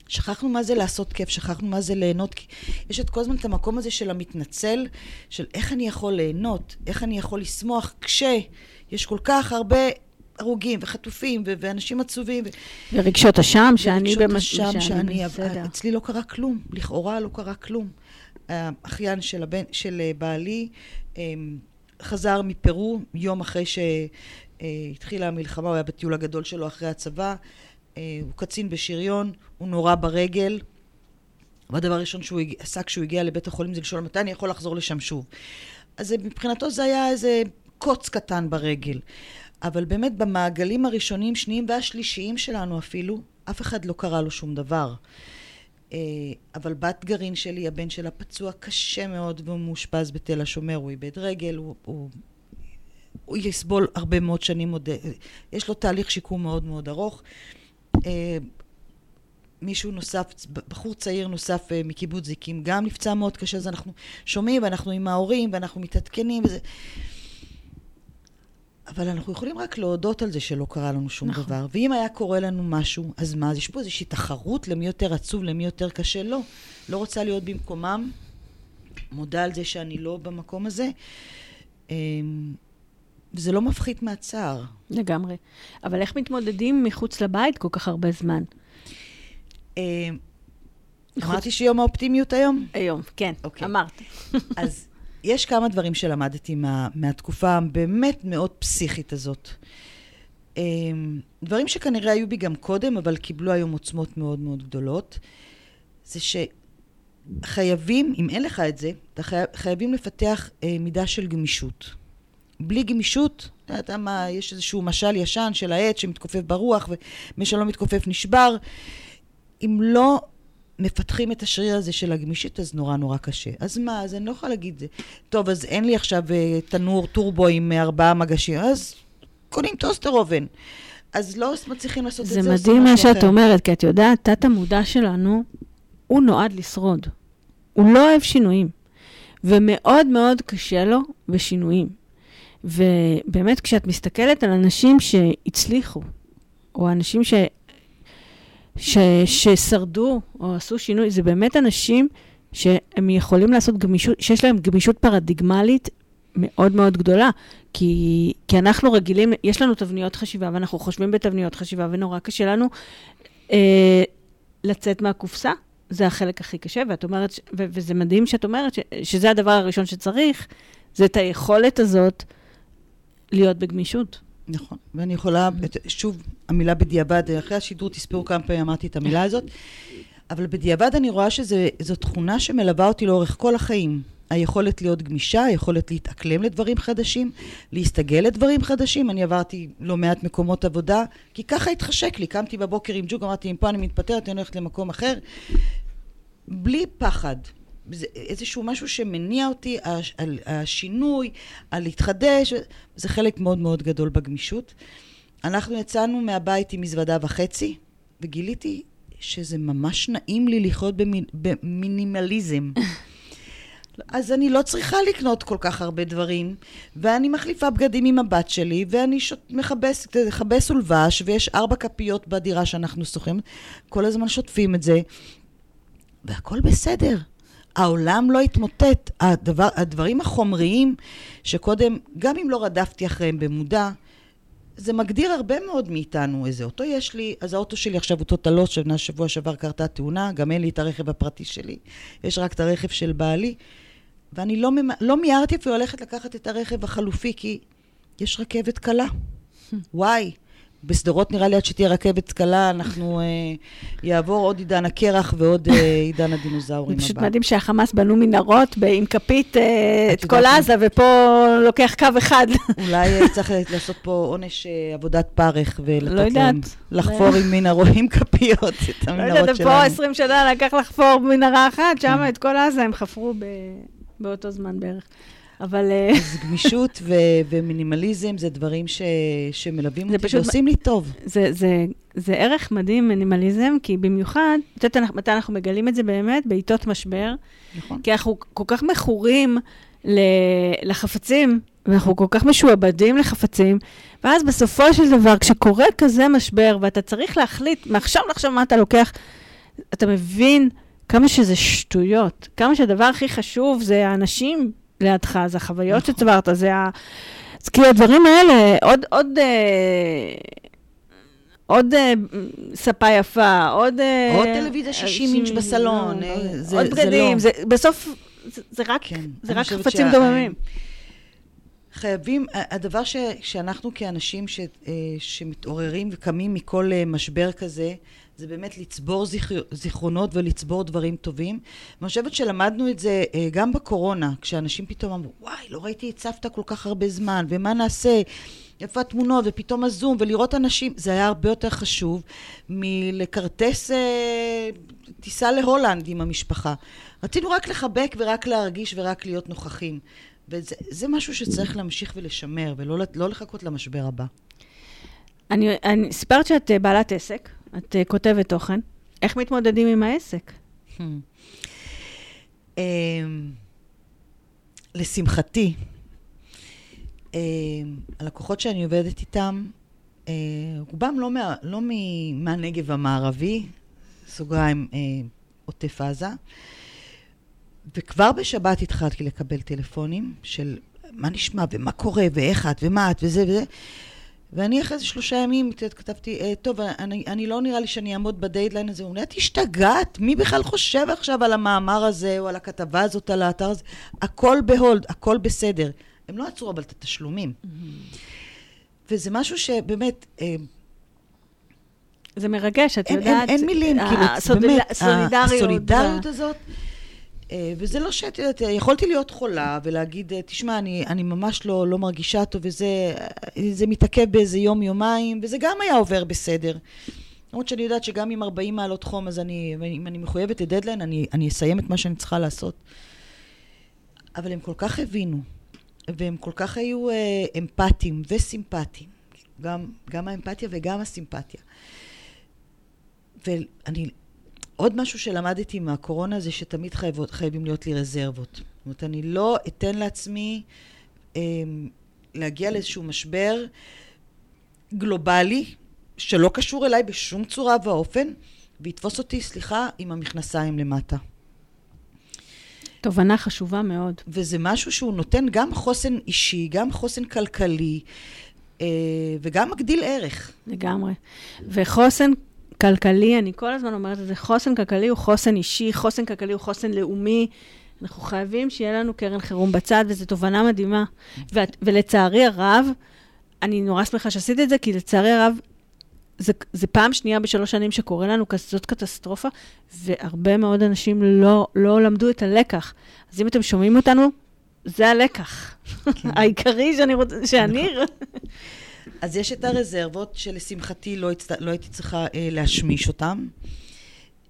שכחנו מה זה לעשות כיף, שכחנו מה זה ליהנות, יש את כל הזמן את המקום הזה של המתנצל, של איך אני יכול ליהנות, איך אני יכול לשמוח, כשיש כל כך הרבה הרוגים וחטופים ו- ואנשים עצובים. ו- ורגשות אשם, שאני ורגשות במש... אשם שאני, בסדר. אצלי לא קרה כלום, לכאורה לא קרה כלום. האחיין של, הבן, של אה, בעלי אמ, חזר מפרו יום אחרי שהתחילה המלחמה, הוא היה בטיול הגדול שלו אחרי הצבא, אה, הוא קצין בשריון, הוא נורה ברגל. והדבר הראשון שהוא עשה כשהוא הגיע לבית החולים זה לשאול מתי אני יכול לחזור לשם שוב. אז מבחינתו זה היה איזה קוץ קטן ברגל. אבל באמת במעגלים הראשונים, שניים והשלישיים שלנו אפילו, אף אחד לא קרה לו שום דבר. אה, אבל בת גרעין שלי, הבן שלה פצוע קשה מאוד והוא מאושפז בתל השומר, הוא איבד רגל, הוא, הוא, הוא יסבול הרבה מאוד שנים עוד, אה, יש לו תהליך שיקום מאוד מאוד ארוך. אה, מישהו נוסף, בחור צעיר נוסף מקיבוץ זיקים, גם נפצע מאוד קשה, אז אנחנו שומעים ואנחנו עם ההורים ואנחנו מתעדכנים וזה... אבל אנחנו יכולים רק להודות על זה שלא קרה לנו שום נכון. דבר. ואם היה קורה לנו משהו, אז מה? אז יש פה איזושהי תחרות למי יותר עצוב, למי יותר קשה? לא. לא רוצה להיות במקומם. מודה על זה שאני לא במקום הזה. אמ, וזה לא מפחית מהצער. לגמרי. אבל איך מתמודדים מחוץ לבית כל כך הרבה זמן? אמ, אמרתי שיום האופטימיות היום? היום, כן, אוקיי. אמרת. אז יש כמה דברים שלמדתי מה, מהתקופה הבאמת מאוד פסיכית הזאת. אמ, דברים שכנראה היו בי גם קודם, אבל קיבלו היום עוצמות מאוד מאוד גדולות, זה שחייבים, אם אין לך את זה, אתה חי, חייבים לפתח אה, מידה של גמישות. בלי גמישות, אתה יודע מה, יש איזשהו משל ישן של העץ שמתכופף ברוח, ומי שלא מתכופף נשבר. אם לא מפתחים את השריר הזה של הגמישות, אז נורא נורא קשה. אז מה, אז אני לא יכולה להגיד, טוב, אז אין לי עכשיו אה, תנור טורבו עם ארבעה מגשים, אז קונים טוסטר אובן. אז לא מצליחים לעשות את זה זה, מדהים מה שאת אחר. אומרת, כי את יודעת, תת המודע שלנו, הוא נועד לשרוד. הוא לא אוהב שינויים. ומאוד מאוד קשה לו בשינויים. ובאמת, כשאת מסתכלת על אנשים שהצליחו, או אנשים ש... ש... ששרדו, או עשו שינוי, זה באמת אנשים שהם יכולים לעשות גמישות, שיש להם גמישות פרדיגמלית מאוד מאוד גדולה. כי, כי אנחנו רגילים, יש לנו תבניות חשיבה, ואנחנו חושבים בתבניות חשיבה, ונורא קשה לנו אה, לצאת מהקופסה. זה החלק הכי קשה, ואת אומרת, ו- וזה מדהים שאת אומרת ש- שזה הדבר הראשון שצריך, זה את היכולת הזאת להיות בגמישות. נכון, ואני יכולה, שוב, המילה בדיעבד, אחרי השידור תספרו כמה פעמים אמרתי את המילה הזאת, אבל בדיעבד אני רואה שזו תכונה שמלווה אותי לאורך כל החיים. היכולת להיות גמישה, היכולת להתאקלם לדברים חדשים, להסתגל לדברים חדשים. אני עברתי לא מעט מקומות עבודה, כי ככה התחשק לי. קמתי בבוקר עם ג'וק, אמרתי, אם פה אני מתפטרת, אני הולכת למקום אחר. בלי פחד. זה איזשהו משהו שמניע אותי, הש- על השינוי, על להתחדש, זה חלק מאוד מאוד גדול בגמישות. אנחנו יצאנו מהבית עם מזוודה וחצי, וגיליתי שזה ממש נעים לי לחיות במי, במינימליזם. אז אני לא צריכה לקנות כל כך הרבה דברים, ואני מחליפה בגדים עם הבת שלי, ואני שוט, מכבס, מכבס ולבש, ויש ארבע כפיות בדירה שאנחנו שוכרים, כל הזמן שוטפים את זה, והכל בסדר. העולם לא התמוטט. הדבר, הדברים החומריים, שקודם, גם אם לא רדפתי אחריהם במודע, זה מגדיר הרבה מאוד מאיתנו. איזה אוטו יש לי, אז האוטו שלי עכשיו הוא טוטלות, שבוע שעבר קרתה תאונה, גם אין לי את הרכב הפרטי שלי, יש רק את הרכב של בעלי. ואני לא. לא מיהרתי אפילו ללכת לקחת את הרכב החלופי, כי יש רכבת קלה. וואי. בשדרות נראה לי עד שתהיה רכבת קלה, אנחנו, אה, יעבור עוד עידן הקרח ועוד אה, עידן הדינוזאורים זה פשוט הבא. מדהים שהחמאס בנו מנהרות עם כפית אה, את כל יודעת עזה, ופה לוקח קו אחד. אולי צריך לעשות פה עונש אה, עבודת פרך, ולתת לא יודעת. להם לחפור עם מנהרות, עם כפיות, את לא המנהרות יודעת, שלנו. פה 20 שנה לקח לחפור מנהרה אחת, שם את כל עזה הם חפרו באותו זמן בערך. אבל אה, אז גמישות ו- ומינימליזם זה דברים ש- שמלווים זה אותי פשוט- ועושים לי טוב. זה, זה, זה ערך מדהים, מינימליזם, כי במיוחד, את יודעת מתי אנחנו מגלים את זה באמת? בעיתות משבר. נכון. כי אנחנו כל כך מכורים ל- לחפצים, ואנחנו כל כך משועבדים לחפצים, ואז בסופו של דבר, כשקורה כזה משבר, ואתה צריך להחליט, מעכשיו לעכשיו מה אתה לוקח, אתה מבין כמה שזה שטויות, כמה שהדבר הכי חשוב זה האנשים לידך, זה החוויות נכון. שצברת, זה ה... אז כאילו הדברים האלה, עוד, עוד, אה, עוד אה, ספה יפה, עוד... אה, עוד טלוויזיה 60 אינץ' בסלון, לא, אה, לא, זה- עוד זה בגדים, לא. זה, בסוף זה, זה רק, כן. זה רק חפצים שה- דוממים. חייבים, הדבר ש, שאנחנו כאנשים ש, אה, שמתעוררים וקמים מכל אה, משבר כזה, זה באמת לצבור זיכ, זיכרונות ולצבור דברים טובים. ואני חושבת שלמדנו את זה אה, גם בקורונה, כשאנשים פתאום אמרו, וואי, לא ראיתי את סבתא כל כך הרבה זמן, ומה נעשה? איפה התמונות, ופתאום הזום, ולראות אנשים, זה היה הרבה יותר חשוב מלכרטס אה, טיסה להולנד עם המשפחה. רצינו רק לחבק ורק להרגיש ורק להיות נוכחים. וזה זה משהו שצריך להמשיך ולשמר, ולא לא לחכות למשבר הבא. אני, אני סיפרת שאת אה, בעלת עסק, את אה, כותבת תוכן. איך מתמודדים עם העסק? אמ, לשמחתי, אה, הלקוחות שאני עובדת איתם, אה, רובם לא, מה, לא מהנגב המערבי, סוגריים אה, עוטף עזה, וכבר בשבת התחלתי לקבל טלפונים של מה נשמע ומה קורה ואיך את ומה את וזה וזה. ואני אחרי איזה שלושה ימים כתבתי, אה, טוב, אני, אני לא נראה לי שאני אעמוד בדיידליין הזה. הוא אומר, את השתגעת, מי בכלל חושב עכשיו על המאמר הזה או על הכתבה הזאת, על האתר הזה? הכל ב hold, הכל בסדר. הם לא עצרו אבל את התשלומים. וזה משהו שבאמת, אה, זה מרגש, את אין, יודעת. אין, אין מילים, ה- כאילו, באמת. הסולידריות הזאת. אה, וזה לא שאת יודעת, יכולתי להיות חולה ולהגיד, אה, תשמע, אני, אני ממש לא, לא מרגישה טוב, וזה אה, זה מתעכב באיזה יום-יומיים, וזה גם היה עובר בסדר. למרות שאני יודעת שגם עם 40 מעלות חום, אז אני, אם אני מחויבת לדדליין, אני, אני אסיים את מה שאני צריכה לעשות. אבל הם כל כך הבינו, והם כל כך היו אה, אמפתיים וסימפטיים, גם, גם האמפתיה וגם הסימפתיה. ואני, עוד משהו שלמדתי מהקורונה זה שתמיד חייבות, חייבים להיות לי רזרבות. זאת אומרת, אני לא אתן לעצמי אה, להגיע לאיזשהו משבר גלובלי, שלא קשור אליי בשום צורה ואופן, ויתפוס אותי, סליחה, עם המכנסיים למטה. תובנה חשובה מאוד. וזה משהו שהוא נותן גם חוסן אישי, גם חוסן כלכלי, אה, וגם מגדיל ערך. לגמרי. וחוסן כלכלי, אני כל הזמן אומרת את זה, חוסן כלכלי הוא חוסן אישי, חוסן כלכלי הוא חוסן לאומי. אנחנו חייבים שיהיה לנו קרן חירום בצד, וזו תובנה מדהימה. ואת, ולצערי הרב, אני נורא שמחה שעשית את זה, כי לצערי הרב, זה, זה פעם שנייה בשלוש שנים שקורה לנו כזאת קטסטרופה, והרבה מאוד אנשים לא, לא למדו את הלקח. אז אם אתם שומעים אותנו, זה הלקח העיקרי שאני רוצה, שאני... אז יש את הרזרבות שלשמחתי לא, הצט... לא הייתי צריכה אה, להשמיש אותן.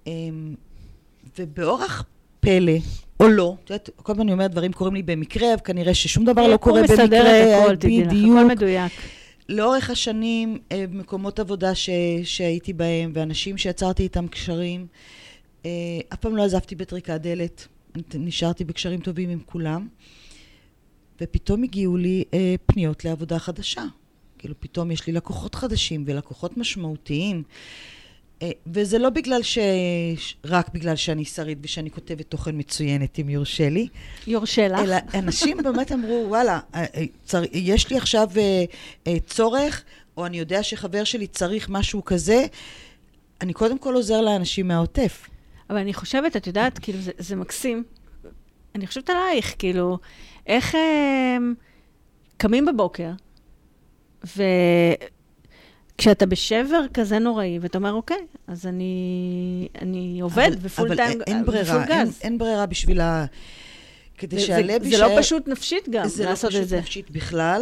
אה, ובאורח פלא, או לא, את יודעת, כל הזמן אני אומרת, דברים קורים לי במקרה, וכנראה ששום דבר לא קורה במקרה. הוא מסדר את הכל, תדעי לך, בדיוק. הכל מדויק. לאורך השנים, אה, במקומות עבודה ש... שהייתי בהם, ואנשים שיצרתי איתם קשרים, אה, אף פעם לא עזבתי בטריקת דלת. נשארתי בקשרים טובים עם כולם, ופתאום הגיעו לי אה, פניות לעבודה חדשה. כאילו, פתאום יש לי לקוחות חדשים ולקוחות משמעותיים. אה, וזה לא בגלל ש... רק בגלל שאני שרית ושאני כותבת תוכן מצוינת, אם יורשה לי. יורשה לך. אלא אנשים באמת אמרו, וואלה, אה, אה. יש לי עכשיו צורך, או אני יודע שחבר שלי צריך משהו כזה, אני קודם כל עוזר לאנשים מהעוטף. אבל אני חושבת, את יודעת, כאילו, זה, זה מקסים. אני חושבת עלייך, כאילו, איך אה, קמים בבוקר, וכשאתה בשבר כזה נוראי, ואתה אומר, אוקיי, אז אני, אני עובד אבל- בפול אבל טיים, אין ברירה, בפול אין, גז. אין ברירה בשביל ה... כדי זה- שהלב זה, יישאר... זה לא פשוט נפשית גם, זה לעשות לא את פשוט זה. נפשית בכלל.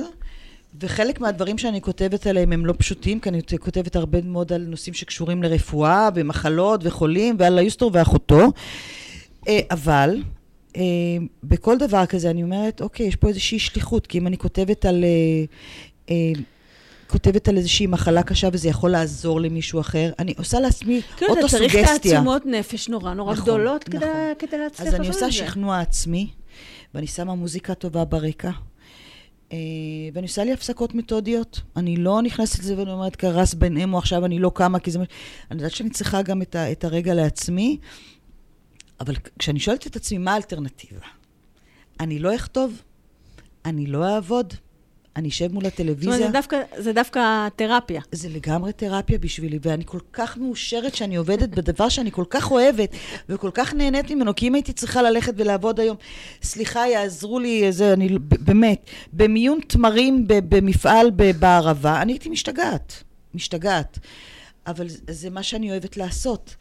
וחלק מהדברים שאני כותבת עליהם הם לא פשוטים, כי אני כותבת הרבה מאוד על נושאים שקשורים לרפואה ומחלות וחולים ועל היוסטור ואחותו. אה, אבל אה, בכל דבר כזה אני אומרת, אוקיי, יש פה איזושהי שליחות, כי אם אני כותבת על... אה, כותבת על איזושהי מחלה קשה וזה יכול לעזור למישהו אחר, אני עושה לעצמי כאילו, אתה צריך אוטוסוגסטיה. תעצומות נפש נורא נורא נכון, גדולות כדי, נכון. כדי להצליח אז אני לעשות עושה את זה. שכנוע עצמי, ואני שמה מוזיקה טובה ברקע, אה, ואני עושה לי הפסקות מתודיות. אני לא נכנסת לזה ואני אומרת, קרס בן אמו, עכשיו אני לא קמה, כי זה... מה- אני יודעת שאני צריכה גם את, ה, את הרגע לעצמי, אבל כשאני שואלת את עצמי, מה האלטרנטיבה? אני לא אכתוב, אני לא אעבוד, אני אשב מול זאת הטלוויזיה. אומרת, זה דווקא, זה דווקא תרפיה. זה לגמרי תרפיה בשבילי, ואני כל כך מאושרת שאני עובדת בדבר שאני כל כך אוהבת, וכל כך נהנית ממנו, כי אם הייתי צריכה ללכת ולעבוד היום, סליחה, יעזרו לי איזה, אני באמת, במיון תמרים במפעל בערבה, אני הייתי משתגעת, משתגעת. אבל זה מה שאני אוהבת לעשות.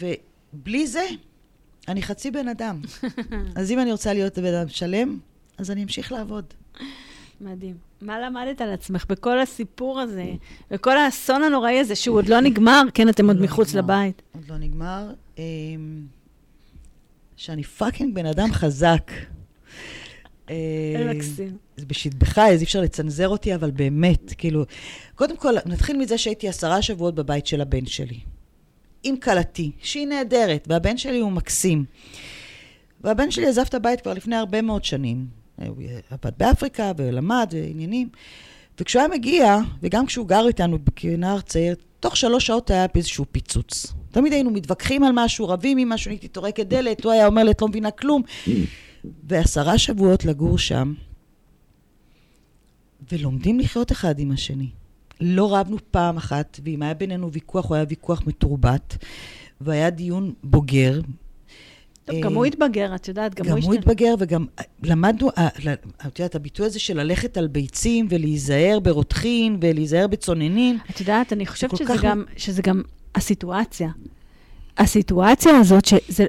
ובלי זה, אני חצי בן אדם. אז אם אני רוצה להיות בן אדם שלם, אז אני אמשיך לעבוד. מדהים. מה למדת על עצמך בכל הסיפור הזה, בכל האסון הנוראי הזה, שהוא עוד לא נגמר, כן, אתם עוד לא מחוץ. לבית. עוד לא נגמר. אמ, שאני fucking בן אדם חזק. זה מקסים. זה בשטבך, אז אי אפשר לצנזר אותי, אבל באמת, כאילו... קודם כל, נתחיל מזה שהייתי עשרה שבועות בבית של הבן שלי. עם כלתי, שהיא נהדרת, והבן שלי הוא מקסים. והבן שלי עזב את הבית כבר לפני הרבה מאוד שנים. הוא עבד באפריקה ולמד ועניינים. וכשהוא היה מגיע, וגם כשהוא גר איתנו כנער צעיר, תוך שלוש שעות היה באיזשהו פיצוץ. תמיד היינו מתווכחים על משהו, רבים עם משהו, הייתי טורקת דלת, הוא היה אומר לי, את לא מבינה כלום. ועשרה שבועות לגור שם, ולומדים לחיות אחד עם השני. לא רבנו פעם אחת, ואם היה בינינו ויכוח, הוא היה ויכוח מתורבת, והיה דיון בוגר. טוב, אה, גם הוא התבגר, את יודעת, גם, גם הוא השתנה. התבגר, וגם אה, למדנו, אה, את יודעת, הביטוי הזה של ללכת על ביצים ולהיזהר ברותחין ולהיזהר בצוננין, את יודעת, אני חושבת שזה כך- גם, שזה גם הסיטואציה. הסיטואציה הזאת, שזה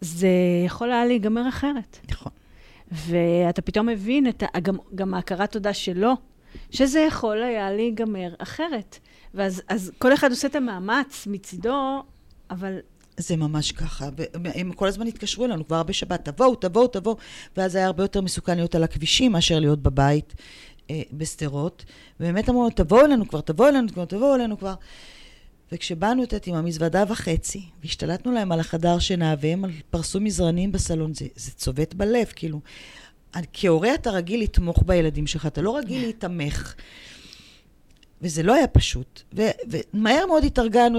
זה יכול היה להיגמר אחרת. נכון. ואתה פתאום מבין את ה, גם, גם ההכרת תודה שלו, שזה יכול היה להיגמר אחרת. ואז אז כל אחד עושה את המאמץ מצידו, אבל זה ממש ככה, והם כל הזמן התקשרו אלינו כבר בשבת, תבואו, תבואו, תבואו, ואז היה הרבה יותר מסוכן להיות על הכבישים מאשר להיות בבית אה, בשדרות. ובאמת אמרו תבואו אלינו כבר, תבואו אלינו כבר, תבואו אלינו כבר. וכשבאנו את עם המזוודה וחצי, והשתלטנו להם על החדר שינה, והם פרסו מזרנים בסלון, זה, זה צובט בלב, כאילו. כהורה אתה רגיל לתמוך בילדים שלך, אתה לא רגיל להיתמך. וזה לא היה פשוט. ו- ומהר מאוד התארגנו,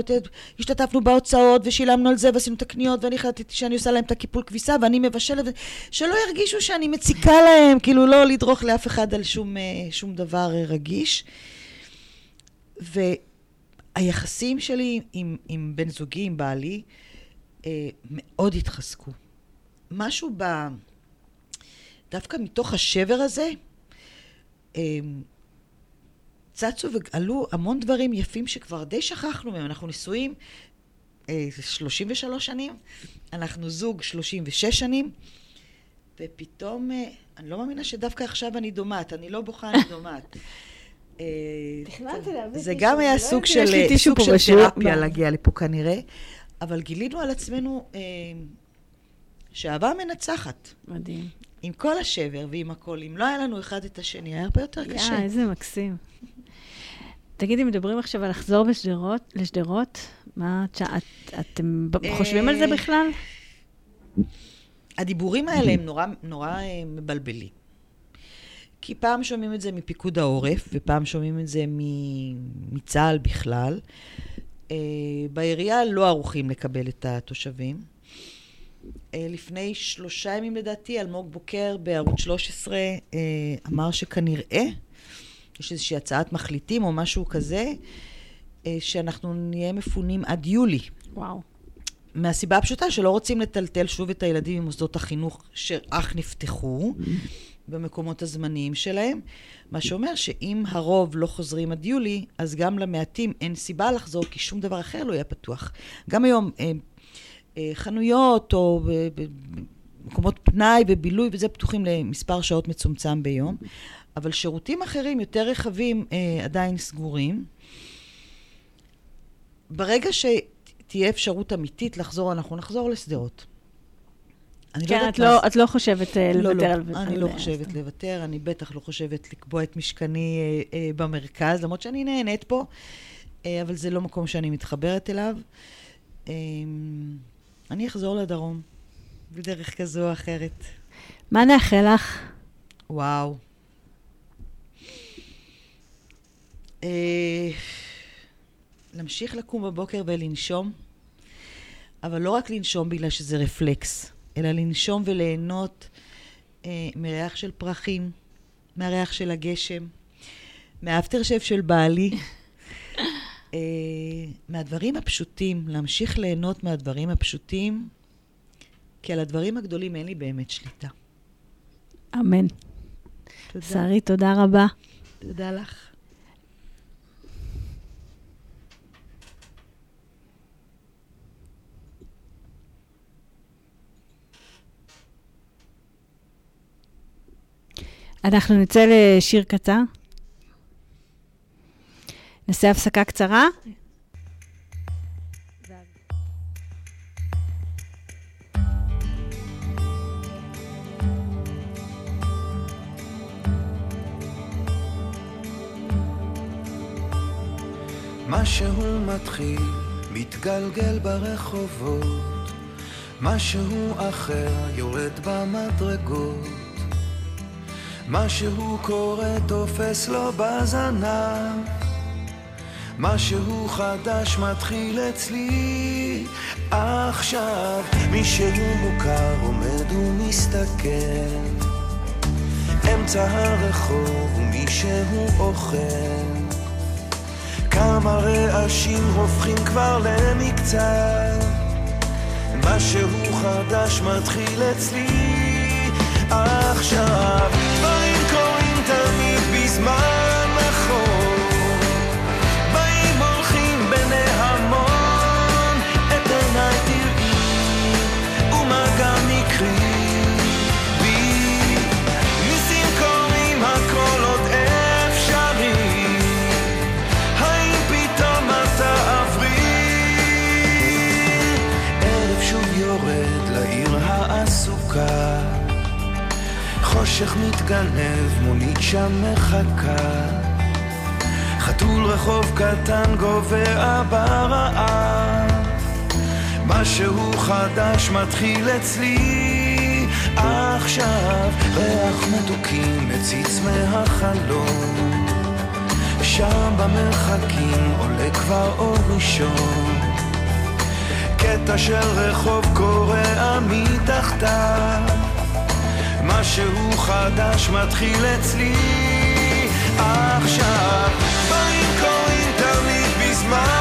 השתתפנו בהוצאות ושילמנו על זה ועשינו את הקניות, ואני החלטתי שאני עושה להם את הקיפול כביסה ואני מבשלת, שלא ירגישו שאני מציקה להם, כאילו לא לדרוך לאף אחד על שום, אה, שום דבר אה, רגיש. והיחסים שלי עם, עם בן זוגי, עם בעלי, אה, מאוד התחזקו. משהו ב... דווקא מתוך השבר הזה, צצו ועלו המון דברים יפים שכבר די שכחנו מהם. אנחנו נשואים אה, 33 שנים, אנחנו זוג 36 שנים, ופתאום, אה, אני לא מאמינה שדווקא עכשיו אני דומעת, אני לא בוכה, אני דומעת. אה, זה גם היה לא סוג של, אה, טישו סוג של בשיעור. תרפיה להגיע לפה כנראה, אבל גילינו על עצמנו אה, שאהבה מנצחת. מדהים. עם כל השבר ועם הכל, אם לא היה לנו אחד את השני, היה הרבה יותר קשה. יא, איזה מקסים. תגידי, מדברים עכשיו על לחזור בשדרות, לשדרות? מה, את, את, אתם אה, חושבים על זה בכלל? הדיבורים האלה הם נורא, נורא אה, מבלבלים. כי פעם שומעים את זה מפיקוד העורף, ופעם שומעים את זה מצה"ל בכלל. אה, בעירייה לא ערוכים לקבל את התושבים. אה, לפני שלושה ימים לדעתי, אלמוג בוקר בערוץ 13 אה, אמר שכנראה יש איזושהי הצעת מחליטים או משהו כזה, אה, שאנחנו נהיה מפונים עד יולי. וואו. מהסיבה הפשוטה שלא רוצים לטלטל שוב את הילדים ממוסדות החינוך שאך נפתחו במקומות הזמניים שלהם, מה שאומר שאם הרוב לא חוזרים עד יולי, אז גם למעטים אין סיבה לחזור, כי שום דבר אחר לא יהיה פתוח. גם היום אה, אה, חנויות או ב- מקומות פנאי ובילוי וזה פתוחים למספר שעות מצומצם ביום, אבל שירותים אחרים יותר רחבים אה, עדיין סגורים. ברגע שתהיה אפשרות אמיתית לחזור, אנחנו נחזור לשדרות. אני כן, יודעת את לא, זה- את לא חושבת אה, לא, לוותר לא, על... אני על- לא חושבת לוותר, אני בטח לא חושבת לקבוע את משכני אה, אה, במרכז, למרות שאני נהנית פה, אה, אבל זה לא מקום שאני מתחברת אליו. אה, אני אחזור לדרום, בדרך כזו או אחרת. מה נאחל לך? וואו. אה, להמשיך לקום בבוקר ולנשום, אבל לא רק לנשום בגלל שזה רפלקס, אלא לנשום וליהנות אה, מריח של פרחים, מהריח של הגשם, מהאפטר שף של בעלי, אה, מהדברים הפשוטים, להמשיך ליהנות מהדברים הפשוטים, כי על הדברים הגדולים אין לי באמת שליטה. אמן. תודה. שרי, תודה רבה. תודה לך. אנחנו נצא לשיר קצר. נעשה הפסקה קצרה. משהו מתחיל, מתגלגל ברחובות, משהו אחר יורד במדרגות. משהו קורה תופס לו בזנב. משהו חדש מתחיל אצלי. עכשיו מישהו מוכר עומד ומסתכל. אמצע הרחוב ומישהו אוכל. כמה רעשים הופכים כבר למקצת. משהו חדש מתחיל אצלי. עכשיו תמיד מתגנב, מונית שם מחכה. חתול רחוב קטן גובע ברעב משהו חדש מתחיל אצלי. עכשיו ריח מתוקים מציץ מהחלום שם במרחקים עולה כבר אור ראשון. קטע של רחוב קורע מתחתיו משהו חדש מתחיל אצלי עכשיו. באים קוראים תמיד בזמן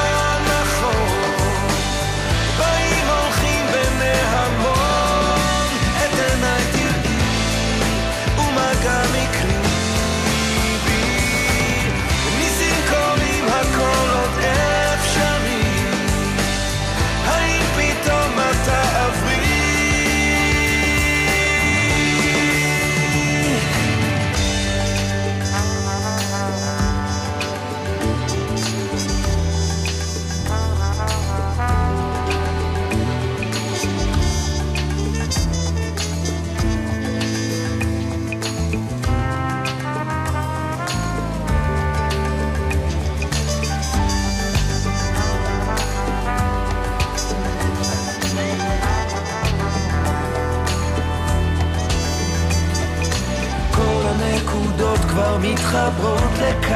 מתחברות לקו.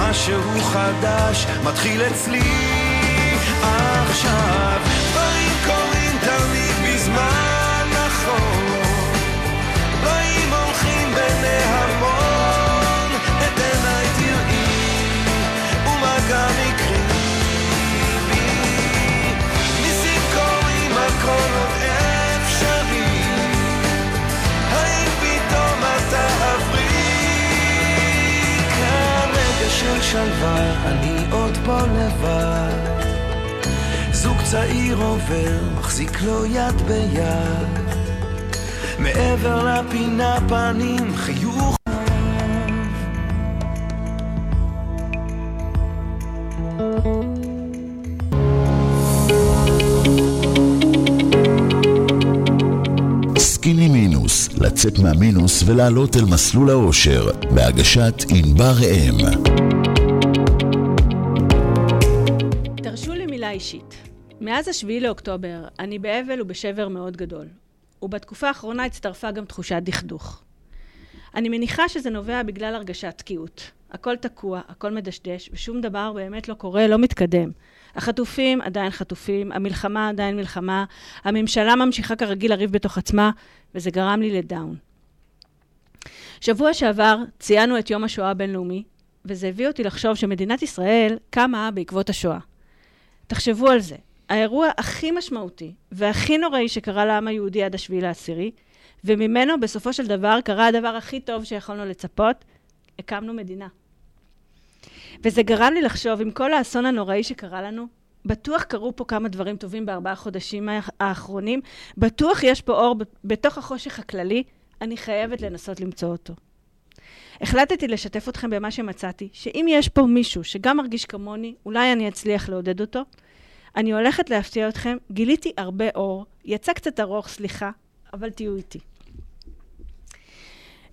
משהו חדש מתחיל אצלי עכשיו שלווה, אני עוד פה לבד. זוג צעיר עובר, מחזיק לו יד ביד. מעבר לפינה פנים, חיוך. סקיני מינוס, לצאת מהמינוס ולעלות אל מסלול האושר, בהגשת ענבר ראם. אישית. מאז השביעי לאוקטובר, אני באבל ובשבר מאוד גדול. ובתקופה האחרונה הצטרפה גם תחושת דכדוך. אני מניחה שזה נובע בגלל הרגשת תקיעות. הכל תקוע, הכל מדשדש, ושום דבר באמת לא קורה, לא מתקדם. החטופים עדיין חטופים, המלחמה עדיין מלחמה, הממשלה ממשיכה כרגיל לריב בתוך עצמה, וזה גרם לי לדאון. שבוע שעבר ציינו את יום השואה הבינלאומי, וזה הביא אותי לחשוב שמדינת ישראל קמה בעקבות השואה. תחשבו על זה. האירוע הכי משמעותי והכי נוראי שקרה לעם היהודי עד השביעי לעשירי, וממנו בסופו של דבר קרה הדבר הכי טוב שיכולנו לצפות, הקמנו מדינה. וזה גרם לי לחשוב, עם כל האסון הנוראי שקרה לנו, בטוח קרו פה כמה דברים טובים בארבעה חודשים האח- האחרונים, בטוח יש פה אור בתוך החושך הכללי, אני חייבת לנסות למצוא אותו. החלטתי לשתף אתכם במה שמצאתי, שאם יש פה מישהו שגם מרגיש כמוני, אולי אני אצליח לעודד אותו. אני הולכת להפתיע אתכם, גיליתי הרבה אור, יצא קצת ארוך, סליחה, אבל תהיו איתי.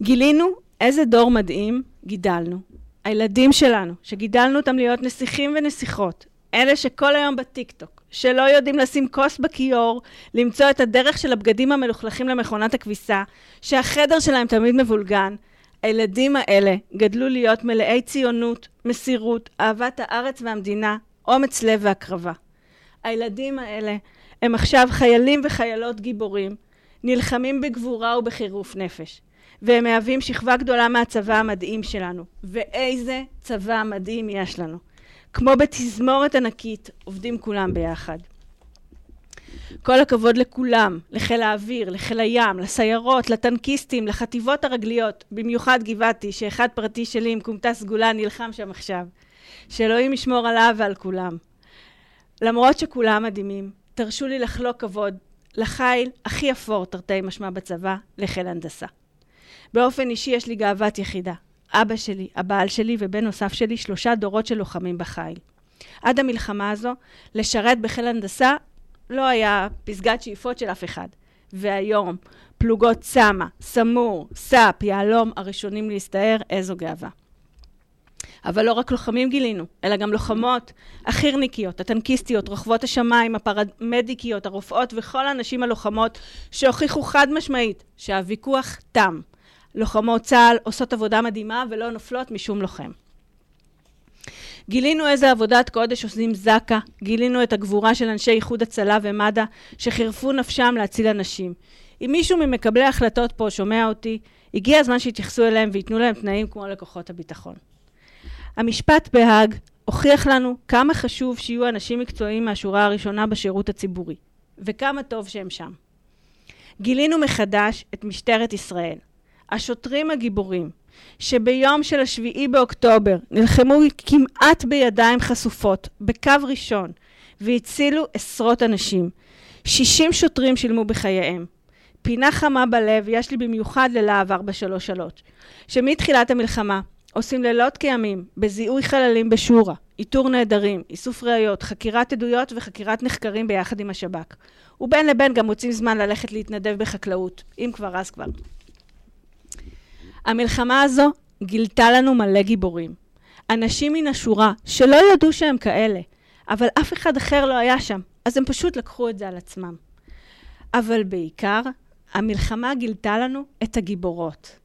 גילינו איזה דור מדהים גידלנו. הילדים שלנו, שגידלנו אותם להיות נסיכים ונסיכות, אלה שכל היום בטיקטוק, שלא יודעים לשים כוס בכיור, למצוא את הדרך של הבגדים המלוכלכים למכונת הכביסה, שהחדר שלהם תמיד מבולגן. הילדים האלה גדלו להיות מלאי ציונות, מסירות, אהבת הארץ והמדינה, אומץ לב והקרבה. הילדים האלה הם עכשיו חיילים וחיילות גיבורים, נלחמים בגבורה ובחירוף נפש, והם מהווים שכבה גדולה מהצבא המדהים שלנו. ואיזה צבא מדהים יש לנו. כמו בתזמורת ענקית, עובדים כולם ביחד. כל הכבוד לכולם, לחיל האוויר, לחיל הים, לסיירות, לטנקיסטים, לחטיבות הרגליות, במיוחד גבעתי, שאחד פרטי שלי עם כומתה סגולה נלחם שם עכשיו. שאלוהים ישמור עליו ועל כולם. למרות שכולם מדהימים, תרשו לי לחלוק כבוד לחיל הכי אפור, תרתי משמע בצבא, לחיל הנדסה. באופן אישי יש לי גאוות יחידה. אבא שלי, הבעל שלי ובן נוסף שלי, שלושה דורות של לוחמים בחיל. עד המלחמה הזו, לשרת בחיל הנדסה לא היה פסגת שאיפות של אף אחד. והיום, פלוגות צמא, סמור, סאפ, יהלום, הראשונים להסתער, איזו גאווה. אבל לא רק לוחמים גילינו, אלא גם לוחמות, החי"רניקיות, הטנקיסטיות, רוכבות השמיים, הפרמדיקיות, הרופאות וכל הנשים הלוחמות שהוכיחו חד משמעית שהוויכוח תם. לוחמות צה"ל עושות עבודה מדהימה ולא נופלות משום לוחם. גילינו איזה עבודת קודש עושים זק"א, גילינו את הגבורה של אנשי איחוד הצלה ומד"א שחירפו נפשם להציל אנשים. אם מישהו ממקבלי ההחלטות פה שומע אותי, הגיע הזמן שיתייחסו אליהם וייתנו להם תנאים כמו לכוחות הביטחון. המשפט בהאג הוכיח לנו כמה חשוב שיהיו אנשים מקצועיים מהשורה הראשונה בשירות הציבורי, וכמה טוב שהם שם. גילינו מחדש את משטרת ישראל, השוטרים הגיבורים, שביום של השביעי באוקטובר נלחמו כמעט בידיים חשופות, בקו ראשון, והצילו עשרות אנשים. 60 שוטרים שילמו בחייהם. פינה חמה בלב יש לי במיוחד ללהב 433, שמתחילת המלחמה עושים לילות כימים בזיהוי חללים בשורא, איתור נעדרים, איסוף ראיות, חקירת עדויות וחקירת נחקרים ביחד עם השב"כ. ובין לבין גם מוצאים זמן ללכת להתנדב בחקלאות, אם כבר אז כבר. המלחמה הזו גילתה לנו מלא גיבורים. אנשים מן השורה שלא ידעו שהם כאלה, אבל אף אחד אחר לא היה שם, אז הם פשוט לקחו את זה על עצמם. אבל בעיקר, המלחמה גילתה לנו את הגיבורות.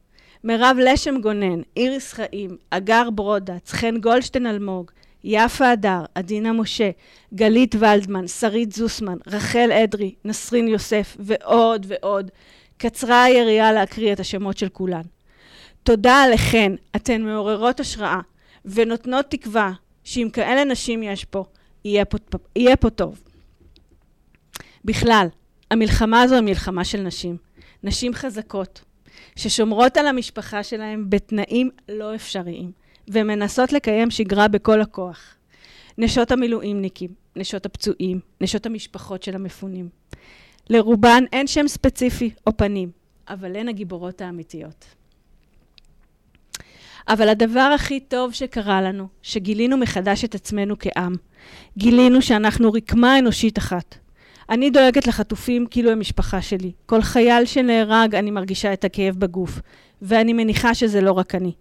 מירב לשם גונן, איריס חיים, אגר ברודץ, חן גולדשטיין אלמוג, יפה הדר, עדינה משה, גלית ולדמן, שרית זוסמן, רחל אדרי, נסרין יוסף ועוד ועוד. קצרה היריעה להקריא את השמות של כולן. תודה עליכן, אתן מעוררות השראה ונותנות תקווה שאם כאלה נשים יש פה, יהיה פה, יהיה פה טוב. בכלל, המלחמה הזו היא מלחמה של נשים. נשים חזקות, ששומרות על המשפחה שלהן בתנאים לא אפשריים, ומנסות לקיים שגרה בכל הכוח. נשות המילואימניקים, נשות הפצועים, נשות המשפחות של המפונים. לרובן אין שם ספציפי או פנים, אבל הן הגיבורות האמיתיות. אבל הדבר הכי טוב שקרה לנו, שגילינו מחדש את עצמנו כעם. גילינו שאנחנו רקמה אנושית אחת. אני דואגת לחטופים כאילו הם משפחה שלי. כל חייל שנהרג, אני מרגישה את הכאב בגוף, ואני מניחה שזה לא רק אני.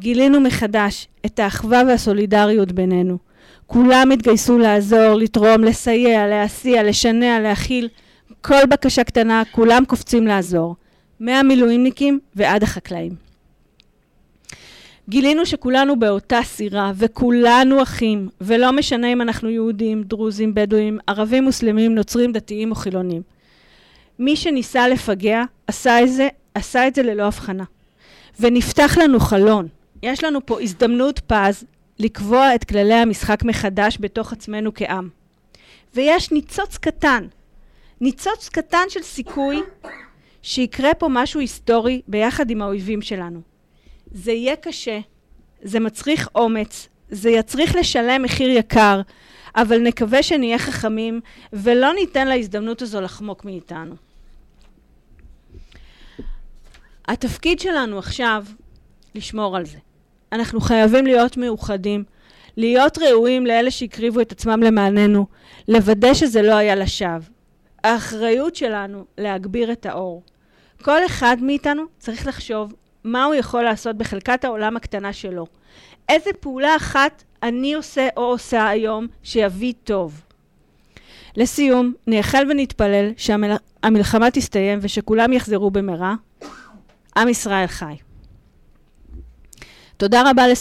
גילינו מחדש את האחווה והסולידריות בינינו. כולם התגייסו לעזור, לתרום, לסייע, להסיע, לשנע, להכיל. כל בקשה קטנה, כולם קופצים לעזור. מהמילואימניקים ועד החקלאים. גילינו שכולנו באותה סירה, וכולנו אחים, ולא משנה אם אנחנו יהודים, דרוזים, בדואים, ערבים, מוסלמים, נוצרים, דתיים או חילונים. מי שניסה לפגע, עשה את זה, עשה את זה ללא הבחנה. ונפתח לנו חלון. יש לנו פה הזדמנות פז לקבוע את כללי המשחק מחדש בתוך עצמנו כעם. ויש ניצוץ קטן, ניצוץ קטן של סיכוי שיקרה פה משהו היסטורי ביחד עם האויבים שלנו. זה יהיה קשה, זה מצריך אומץ, זה יצריך לשלם מחיר יקר, אבל נקווה שנהיה חכמים ולא ניתן להזדמנות הזו לחמוק מאיתנו. התפקיד שלנו עכשיו לשמור על זה. אנחנו חייבים להיות מאוחדים, להיות ראויים לאלה שהקריבו את עצמם למעננו, לוודא שזה לא היה לשווא. האחריות שלנו להגביר את האור. כל אחד מאיתנו צריך לחשוב מה הוא יכול לעשות בחלקת העולם הקטנה שלו. איזה פעולה אחת אני עושה או עושה היום שיביא טוב. לסיום, נאחל ונתפלל שהמלחמה תסתיים ושכולם יחזרו במהרה. עם ישראל חי. תודה רבה לס...